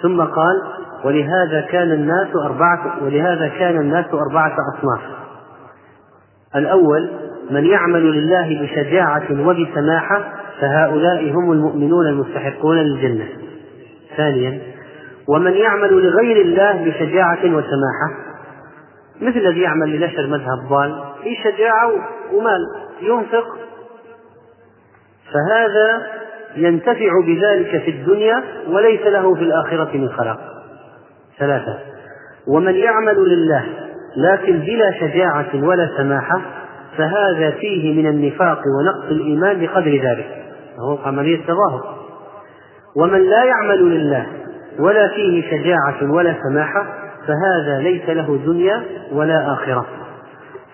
ثم قال ولهذا كان الناس أربعة ولهذا كان الناس أربعة أصناف. الأول من يعمل لله بشجاعة وبسماحة فهؤلاء هم المؤمنون المستحقون للجنة. ثانيا ومن يعمل لغير الله بشجاعة وسماحة مثل الذي يعمل لنشر مذهب ضال في شجاعة ومال ينفق. فهذا ينتفع بذلك في الدنيا وليس له في الآخرة من خلاق. ثلاثة. ومن يعمل لله لكن بلا شجاعة ولا سماحة فهذا فيه من النفاق ونقص الإيمان بقدر ذلك. هو عملية تظاهر ومن لا يعمل لله ولا فيه شجاعة ولا سماحة فهذا ليس له دنيا ولا آخرة.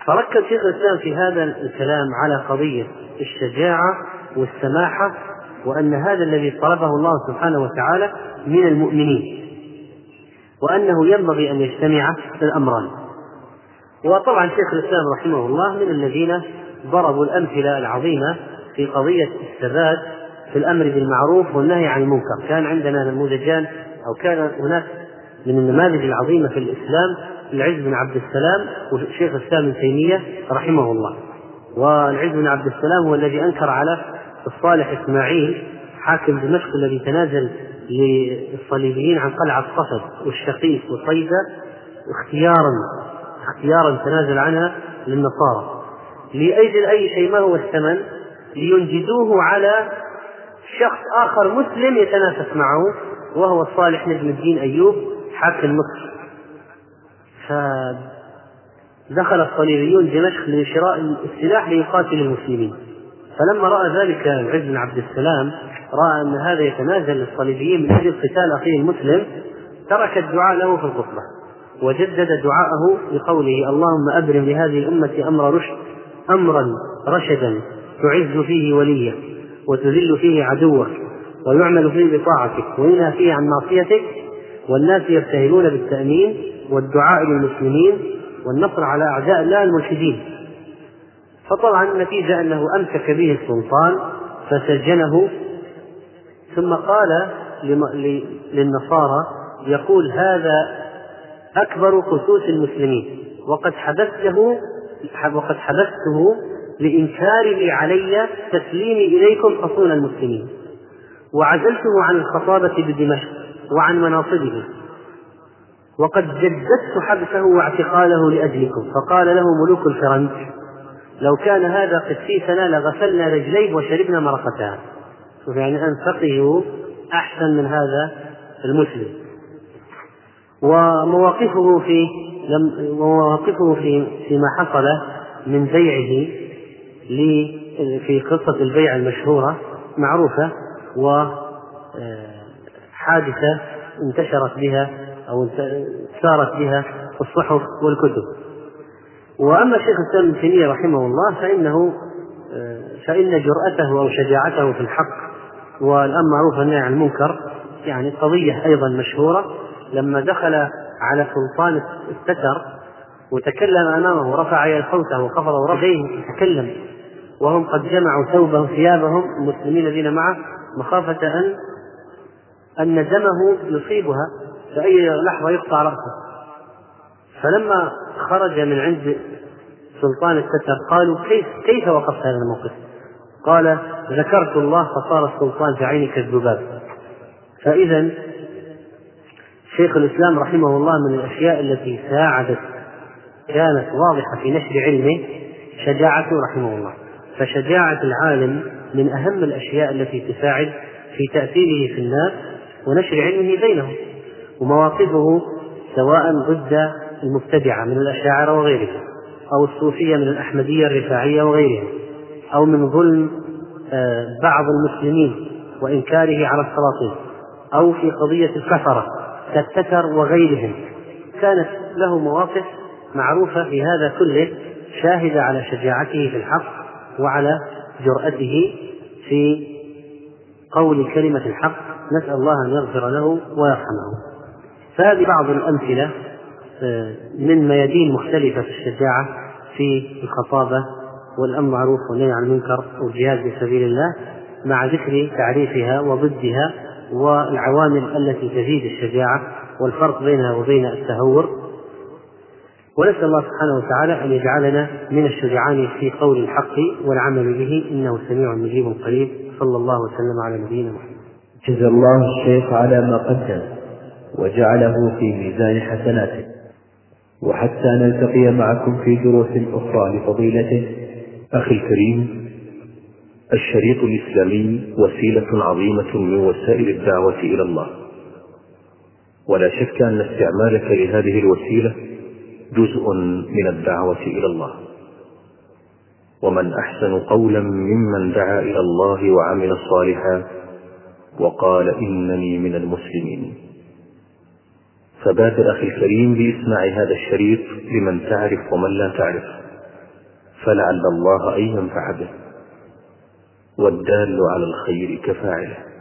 فركز شيخ الإسلام في هذا الكلام على قضية الشجاعة والسماحة وأن هذا الذي طلبه الله سبحانه وتعالى من المؤمنين وأنه ينبغي أن يجتمع الأمران. وطبعا شيخ الإسلام رحمه الله من الذين ضربوا الأمثلة العظيمة في قضية الثبات في الأمر بالمعروف والنهي عن المنكر. كان عندنا نموذجان أو كان هناك من النماذج العظيمة في الإسلام العز بن عبد السلام وشيخ الإسلام ابن تيمية رحمه الله. والعز بن عبد السلام هو الذي أنكر على الصالح إسماعيل حاكم دمشق الذي تنازل للصليبيين عن قلعة صفد والشقيق وصيدا اختيارا اختيارا تنازل عنها للنصارى. لأجل أي شيء ما هو الثمن؟ لينجدوه على شخص آخر مسلم يتنافس معه وهو الصالح نجم الدين أيوب حاكم مصر. فدخل الصليبيون دمشق لشراء السلاح ليقاتل المسلمين. فلما رأى ذلك العز بن عبد السلام رأى أن هذا يتنازل للصليبيين من أجل قتال أخيه المسلم ترك الدعاء له في الخطبة وجدد دعاءه بقوله اللهم أبرم لهذه الأمة أمر رشد أمرا رشدا تعز فيه وليا وتذل فيه عدوك ويعمل فيه بطاعتك وينهى فيه عن معصيتك والناس يبتهلون بالتأمين والدعاء للمسلمين والنصر على أعداء الله الملحدين. فطبعا النتيجة أنه أمسك به السلطان فسجنه. ثم قال للنصارى يقول هذا أكبر قسوس المسلمين وقد حبسته وقد حبسته لإنكاره علي تسليمي إليكم حصول المسلمين. وعزلته عن الخطابة بدمشق وعن مناصبه. وقد جددت حبسه واعتقاله لأجلكم. فقال له ملوك الفرنج لو كان هذا قسيسنا لغسلنا رجليه وشربنا مرقتها. شوف يعني أن فقهه أحسن من هذا المسلم. ومواقفه في ومواقفه في فيما حصل من بيعه في قصة البيع المشهورة معروفة وحادثة انتشرت بها أو سارت بها الصحف والكتب. وأما شيخ الإسلام ابن تيمية رحمه الله فإنه فإن جرأته أو شجاعته في الحق والأمر والنهي عن المنكر يعني قضية أيضا مشهورة. لما دخل على سلطان الستر وتكلم أمامه رفع صوته وخفض ورفعه يتكلم وهم قد جمعوا ثوبهم ثيابهم المسلمين الذين معه مخافة أن أن دمه يصيبها في أي لحظة يقطع رأسه. فلما خرج من عند سلطان الستر قالوا كيف كيف وقفت هذا الموقف؟ قال ذكرت الله فصار السلطان في عيني كالذباب فإذا شيخ الإسلام رحمه الله من الأشياء التي ساعدت كانت واضحة في نشر علمه شجاعته رحمه الله فشجاعة العالم من أهم الأشياء التي تساعد في تأثيره في الناس ونشر علمه بينهم ومواقفه سواء ضد المبتدعة من الأشاعرة وغيرهم أو الصوفية من الأحمدية الرفاعية وغيرهم أو من ظلم آه، بعض المسلمين وإنكاره على السلاطين أو في قضية الكفرة كالتتر وغيرهم. كانت له مواقف معروفة في هذا كله شاهدة على شجاعته في الحق وعلى جرأته في قول كلمة الحق نسأل الله أن يغفر له ويرحمه. فهذه بعض الأمثلة من ميادين مختلفة في الشجاعة في الخطابة والأمر معروف والنهي عن المنكر والجهاد في سبيل الله مع ذكر تعريفها وضدها والعوامل التي تزيد الشجاعة والفرق بينها وبين التهور. ونسأل الله سبحانه وتعالى أن يجعلنا من الشجعان في قول الحق والعمل به إنه سميع مجيب قريب. صلى الله وسلم على نبينا محمد. جزا الله الشيخ على ما قدم وجعله في ميزان حسناته. وحتى نلتقي معكم في دروس أخرى لفضيلته أخي الكريم. الشريط الإسلامي وسيلة عظيمة من وسائل الدعوة إلى الله. ولا شك أن استعمالك لهذه الوسيلة جزء من الدعوة إلى الله. ومن أحسن قولا ممن دعا إلى الله وعمل صالحا وقال إنني من المسلمين. فبادر أخي الكريم بإسماع هذا الشريط لمن تعرف ومن لا تعرف. فلعل الله أن ينفع به. والدال على الخير كفاعله.